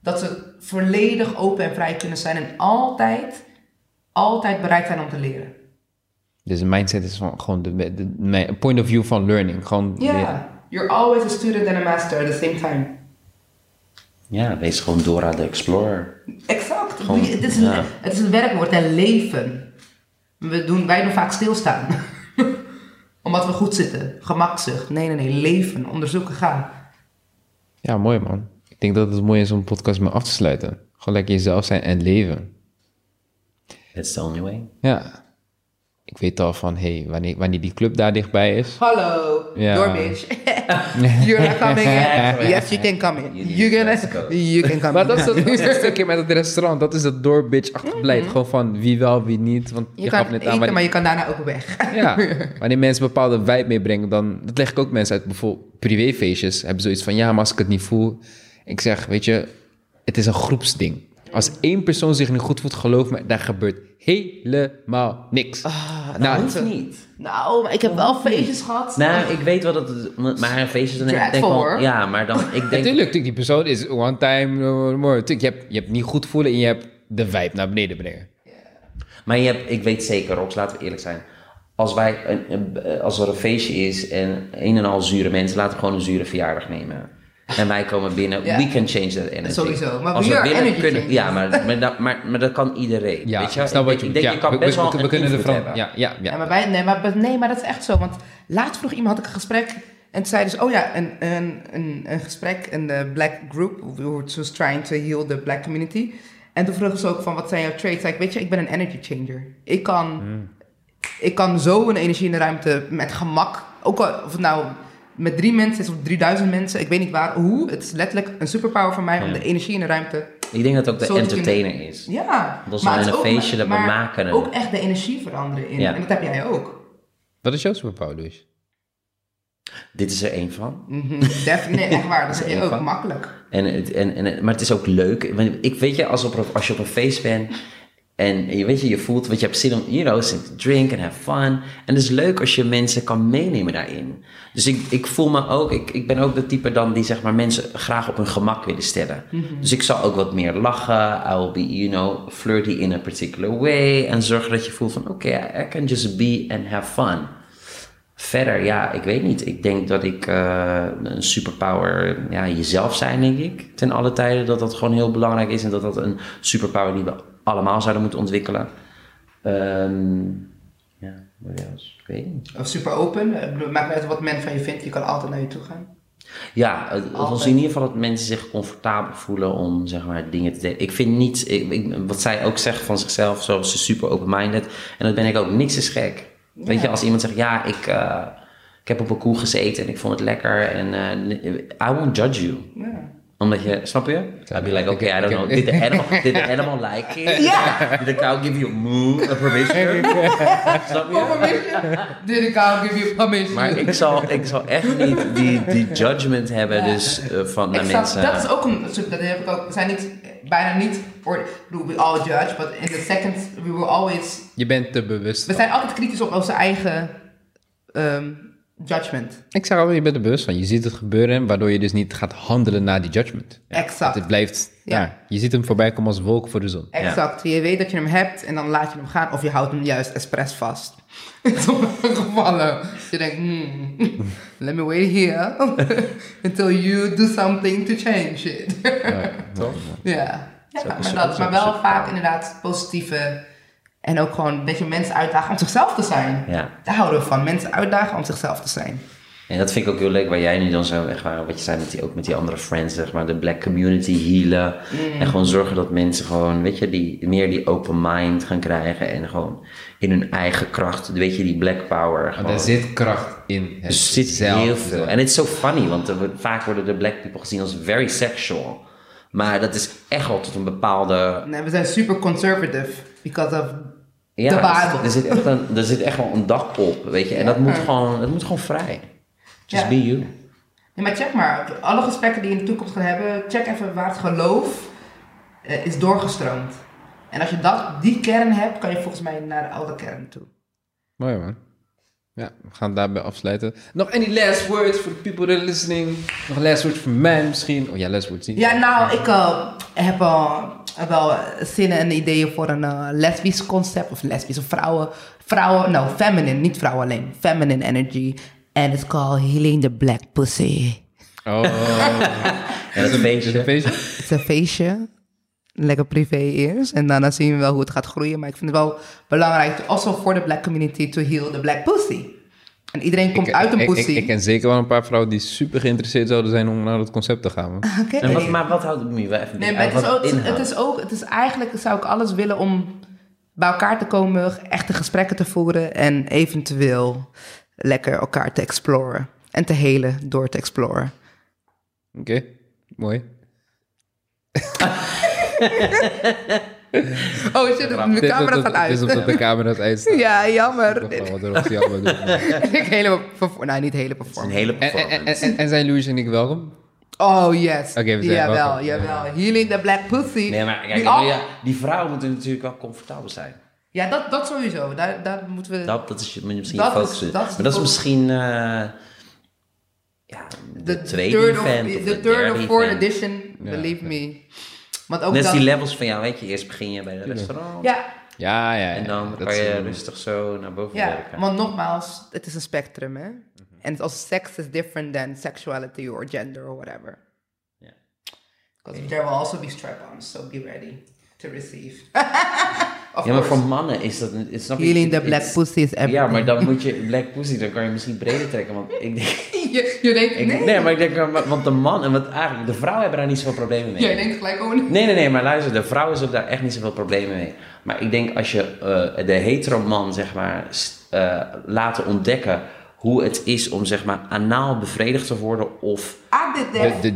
Dat ze volledig open en vrij kunnen zijn en altijd, altijd bereid zijn om te leren. Dus een mindset is van, gewoon de, de, de- point of view van learning. Gewoon Ja, leren. you're always a student and a master at the same time. Ja, wees gewoon Dora de Explorer. Exact. Gewoon, het, is een, ja. het is een werkwoord en leven. We doen, wij doen vaak stilstaan. Omdat we goed zitten. Gemakzucht. Nee, nee, nee. Leven. Onderzoeken. Gaan. Ja, mooi man. Ik denk dat het mooi is om een podcast mee af te sluiten. Gewoon lekker jezelf zijn en leven. That's the only way. Ja. Ik weet al van, hey, wanneer, wanneer die club daar dichtbij is. Hallo. Ja. Door bitch. You're not coming in. Yes, you can come in. You Let's can, go. you can come Maar in. dat is dat, is dat stukje met het restaurant. Dat is dat door bitch achterblijf. Gewoon van wie wel, wie niet. Want je, Je gaf kan net eten, aan. maar je kan daarna ook weg. Ja, wanneer mensen een bepaalde vibe meebrengen, dan... Dat leg ik ook mensen uit. Bijvoorbeeld privéfeestjes hebben zoiets van... Ja, maar als ik het niet voel... Ik zeg, weet je, het is een groepsding. Als één persoon zich niet goed voelt, geloof me, daar gebeurt helemaal niks. nou, Hoeft niet. Nou, maar ik heb wel feestjes gehad. Nou, ik weet wel dat het... Maar een feestje... Dan denk ik wel. Ja, maar dan... Ik denk, natuurlijk, die persoon is one time no more. Je, hebt, je hebt niet goed voelen en je hebt de vibe naar beneden brengen. Maar je hebt, ik weet zeker, Rox, laten we eerlijk zijn. Als, wij een- als er een feestje is en een en al zure mensen, laten we gewoon een zure verjaardag nemen. En wij komen binnen, Ja. we can change that energy. Sowieso, maar als we we are willen, energy kunnen, ja, maar, maar, dat, maar, maar dat kan iedereen. Ja, weet je? ik je denk, ja, je kan we- best we, wel we, een we kunnen ervan... hebben. Ja, ja, ja. Ja, maar, wij, nee, maar, nee, maar dat is echt zo. Want laatst vroeg iemand, had ik een gesprek. En toen zei dus, oh ja, een, een, een, een gesprek in de black group. Which was trying to heal the black community. En toen vroegen ze ook van, wat zijn jouw traits? Zei ik, weet je, ik ben een energy changer. Ik kan, ik kan zo een energie in de ruimte met gemak. Ook al, of het nou met drie mensen is of 3000 mensen. Ik weet niet waar, hoe. Het is letterlijk een superpower voor mij om de energie in de ruimte... Ik denk dat het ook de entertainer is. Ja. Dat is maar een ook feestje dat we maar maken. Ook echt de energie veranderen in. Ja. En dat heb jij ook. Wat is jouw superpower dus? Dit is er één van. Mhm, Definitely, nee, echt waar. Dat is ook van. makkelijk. En, het- en, en, maar het is ook leuk. Ik weet je, als, op, als je op een feest bent en je weet je, je voelt, want je hebt zin om, you know, zin to drink and have fun. En het is leuk als je mensen kan meenemen daarin. Dus ik, ik voel me ook, ik, ik ben ook de type dan die zeg maar mensen graag op hun gemak willen stellen. Dus ik zal ook wat meer lachen. I will be, you know, flirty in a particular way. En zorgen dat je voelt van, oké, I can just be and have fun. Verder, ja, ik weet niet. Ik denk dat ik eh, een superpower, ja, jezelf zijn, denk ik, ten alle tijden. Dat dat gewoon heel belangrijk is en dat dat een superpower die we allemaal zouden moeten ontwikkelen. Ehm, ja, wat else? Ik weet niet. Of super open. Maakt niet uit wat men van je vindt. Je kan altijd naar je toe gaan. Ja, het- was in ieder geval dat mensen zich comfortabel voelen om zeg maar dingen te delen. Ik vind niet, ik, ik- wat zij ook zegt van zichzelf, zoals ze super open-minded. En dat ben ik ook, niks is gek. Weet je, als iemand zegt, ja, ik, eh, ik heb op een koe gezeten en ik vond het lekker en eh, I won't judge you. Ja. Omdat je, snap je? I'd be like, okay, I don't know. Did the animal, did the animal like it? Ja. Did the cow give you a moo, a permission? snap je? Permission? Did the cow give you permission? Maar ik zal, ik zal echt niet die, die judgment hebben dus, eh, van naar Exact, mensen. dat is ook een, dat heb ik ook, we zijn niet, bijna niet, or, ik bedoel, we all judge, but in the second, we were always, Je bent te bewust. we zijn altijd kritisch op onze eigen ehm, judgment. Ik zeg altijd, je bent er bewust van. Je ziet het gebeuren, waardoor je dus niet gaat handelen naar die judgment. Exact. Het blijft, Ja. ja. je ziet hem voorbij komen als wolk voor de zon. Exact. Je weet dat je hem hebt en dan laat je hem gaan of je houdt hem juist expres vast. In sommige gevallen. Je denkt, hmm, let me wait here until you do something to change it. Ja, Toch? ja, maar, dat, maar wel vaak inderdaad positieve en ook gewoon een beetje mensen uitdagen om zichzelf te zijn. Ja. Daar houden we van, mensen uitdagen om zichzelf te zijn. En dat vind ik ook heel leuk, waar jij nu dan zo, echt waar, wat je zei met die, ook met die andere friends, zeg maar, de black community healen. Mm. En gewoon zorgen dat mensen gewoon, weet je, die, meer die open mind gaan krijgen en gewoon in hun eigen kracht, weet je, die black power. Gewoon. er zit kracht in het Er zit zelf. heel veel. En het is zo funny, want er vaak worden de black people gezien als very sexual. Maar dat is echt wel tot een bepaalde... Nee, we zijn super conservative because of Ja, de er, Bijbel. er zit echt een, er zit echt wel een dak op, weet je. En dat moet gewoon, dat moet gewoon vrij. Just Ja. be you. Nee, maar check maar. Alle gesprekken die je in de toekomst gaat hebben, check even waar het geloof eh, is doorgestroomd. En als je dat, die kern hebt, kan je volgens mij naar de oude kern toe. Mooi man. Ja, we gaan het daarbij afsluiten. Nog any last words for the people that are listening? Nog last words voor mij misschien? Oh ja, last words niet. Ja, nou, ik eh, heb eh, wel zinnen en ideeën voor een eh, lesbisch concept. Of lesbisch, of vrouwen. Vrouwen, nou, feminine, niet vrouwen alleen. Feminine energy. And it's called Healing the Black Pussy. Oh, En dat feestje. een feestje. Het is een feestje. Lekker privé eerst. En daarna zien we wel hoe het gaat groeien. Maar ik vind het wel belangrijk, also for the black community, to heal the black pussy. En iedereen komt Ik- uit een ik- pussy. Ik, ik ken zeker wel een paar vrouwen die super geïnteresseerd zouden zijn om naar dat concept te gaan. man. Oké. En wat, maar wat houdt het nu wel even Nee, maar het is, ook, het, is ook, het is eigenlijk, zou ik alles willen om bij elkaar te komen, echte gesprekken te voeren en eventueel lekker elkaar te exploren. En te helen door te exploren. Oké, mooi. Oh shit, de camera gaat Het is uit. omdat de camera's uitstaan. Ja, jammer. Ik dacht wel, wat er jammer doen. ik hele, nou niet hele Het is een performance. hele En, en, en, performance. en, en zijn Louis en ik welkom? Oh yes. Oké, we zijn jawel, welkom. jawel. Healing the black pussy. Nee, maar kijk, Die ja, die vrouwen moeten natuurlijk wel comfortabel zijn. Ja, dat, dat sowieso. Daar, daar moeten we... Dat, dat is je, moet je misschien Dat is- dat is maar dat is misschien eh, ja, de, de tweede third of, event of de de third of fourth event. edition, Ja, believe ja. me. Want ook Net als dat... die levels van jou, weet je. Eerst begin je bij het restaurant. Ja, Ja, ja, ja. En dan kan je rustig zo naar boven ja, werken. want nogmaals, het is een spectrum, hè. En als sex is different than sexuality or gender or whatever. Ja. Because there will also be strap-ons, so be ready to receive. of Ja, maar course. voor mannen is dat... Het, snap je, Healing the het- black pussy is everything. Ja, maar dan moet je... Black pussy, dan kan je misschien breder trekken. Want ik denk... je, je denkt, Ik, nee. nee. maar ik denk... Want de man... En wat eigenlijk... De vrouwen hebben daar niet zoveel problemen mee. Jij denkt gelijk, oh nee. Nee, nee, nee, maar luister, de vrouwen hebben daar echt niet zoveel problemen mee. Maar ik denk als je eh, de hetero man, zeg maar, eh, laten ontdekken hoe het is om, zeg maar, anaal bevredigd te worden of... That De, de,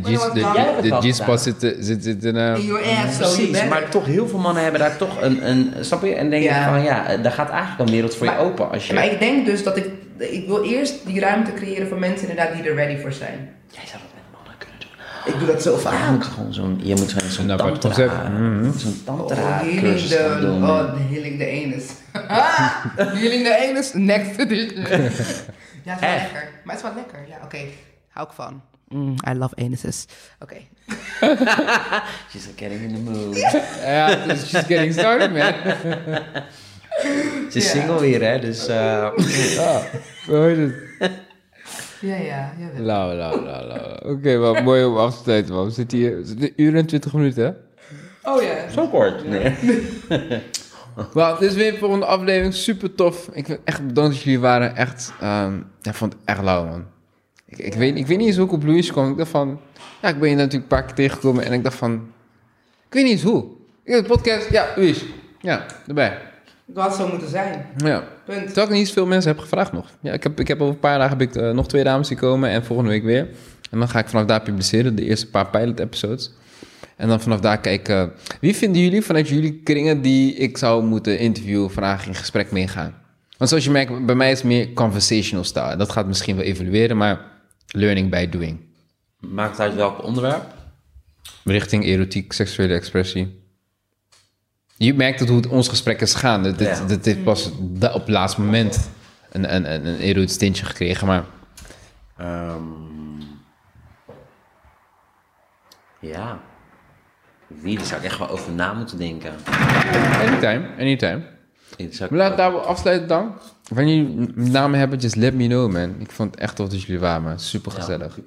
de, de G-spot zit, zit, zit in een... In your ass, so you Precies, maar toch heel veel mannen hebben daar toch een, een snap je? En denk Ja. ik van, ja, eh, daar gaat eigenlijk een wereld voor je open als je... Maar ik denk dus dat ik... Ik wil eerst die ruimte creëren voor mensen inderdaad die er ready voor zijn. Jij zou dat met mannen kunnen doen. Ik doe dat zo Je vaak. moet gewoon zo'n, je moet gewoon zo'n apart tantra. Mhm. zo'n Oh, tantra healing cursus gaan the, doen. oh, healing the anus. healing the anus, next edition. ja, het is wel Echt? lekker. Maar het is wel lekker. Ja, oké. Hou ik van. Mm, I love anuses. Oké. She's getting in the mood. Ja, is just getting started, man. Ze is Ja. single weer, hè, dus... eh, Ja, hoe heet het? Ja, ja. jawel. La, la, la, la. Oké, wat mooi om af te sluiten, man. We zitten hier... we zitten een uur en twintig minuten, hè? Oh ja. Zo kort. Nee. Wel, dit is weer voor een aflevering. Super tof. Ik vind echt bedankt dat jullie waren. Echt, ja, ik vond het echt lauw, man. Ik, ik, weet, ik weet niet eens hoe ik op Louis kwam. Ik dacht van... Ja, ik ben je natuurlijk een paar keer tegengekomen en ik dacht van... Ik weet niet eens hoe. Ik heb de podcast... Ja, Louis. Ja, erbij. Het had zo moeten zijn. Ja. Punt. Terwijl ik niet zoveel mensen heb gevraagd nog. Ja, ik heb, ik heb over een paar dagen heb ik, eh, nog twee dames die komen en volgende week weer. En dan ga ik vanaf daar publiceren, de eerste paar pilot-episodes. En dan vanaf daar kijken, wie vinden jullie vanuit jullie kringen die ik zou moeten interviewen, vandaag in gesprek meegaan? Want zoals je merkt, bij mij is het meer conversational style. Dat gaat misschien wel evolueren, maar learning by doing. Maakt uit welk onderwerp? Richting erotiek, seksuele expressie. Je merkt het hoe het ons gesprek is gaan. Dit, Ja. dit, pas op het laatste moment een, een, een, een erotisch tintje gekregen, maar... Ehm, ja. Wie, daar zou ik echt wel over na moeten denken. Anytime, anytime. Maar laten we daar wel afsluiten dan. Wanneer jullie namen hebben, just let me know, man. Ik vond het echt tof dat jullie waren, man. Super gezellig.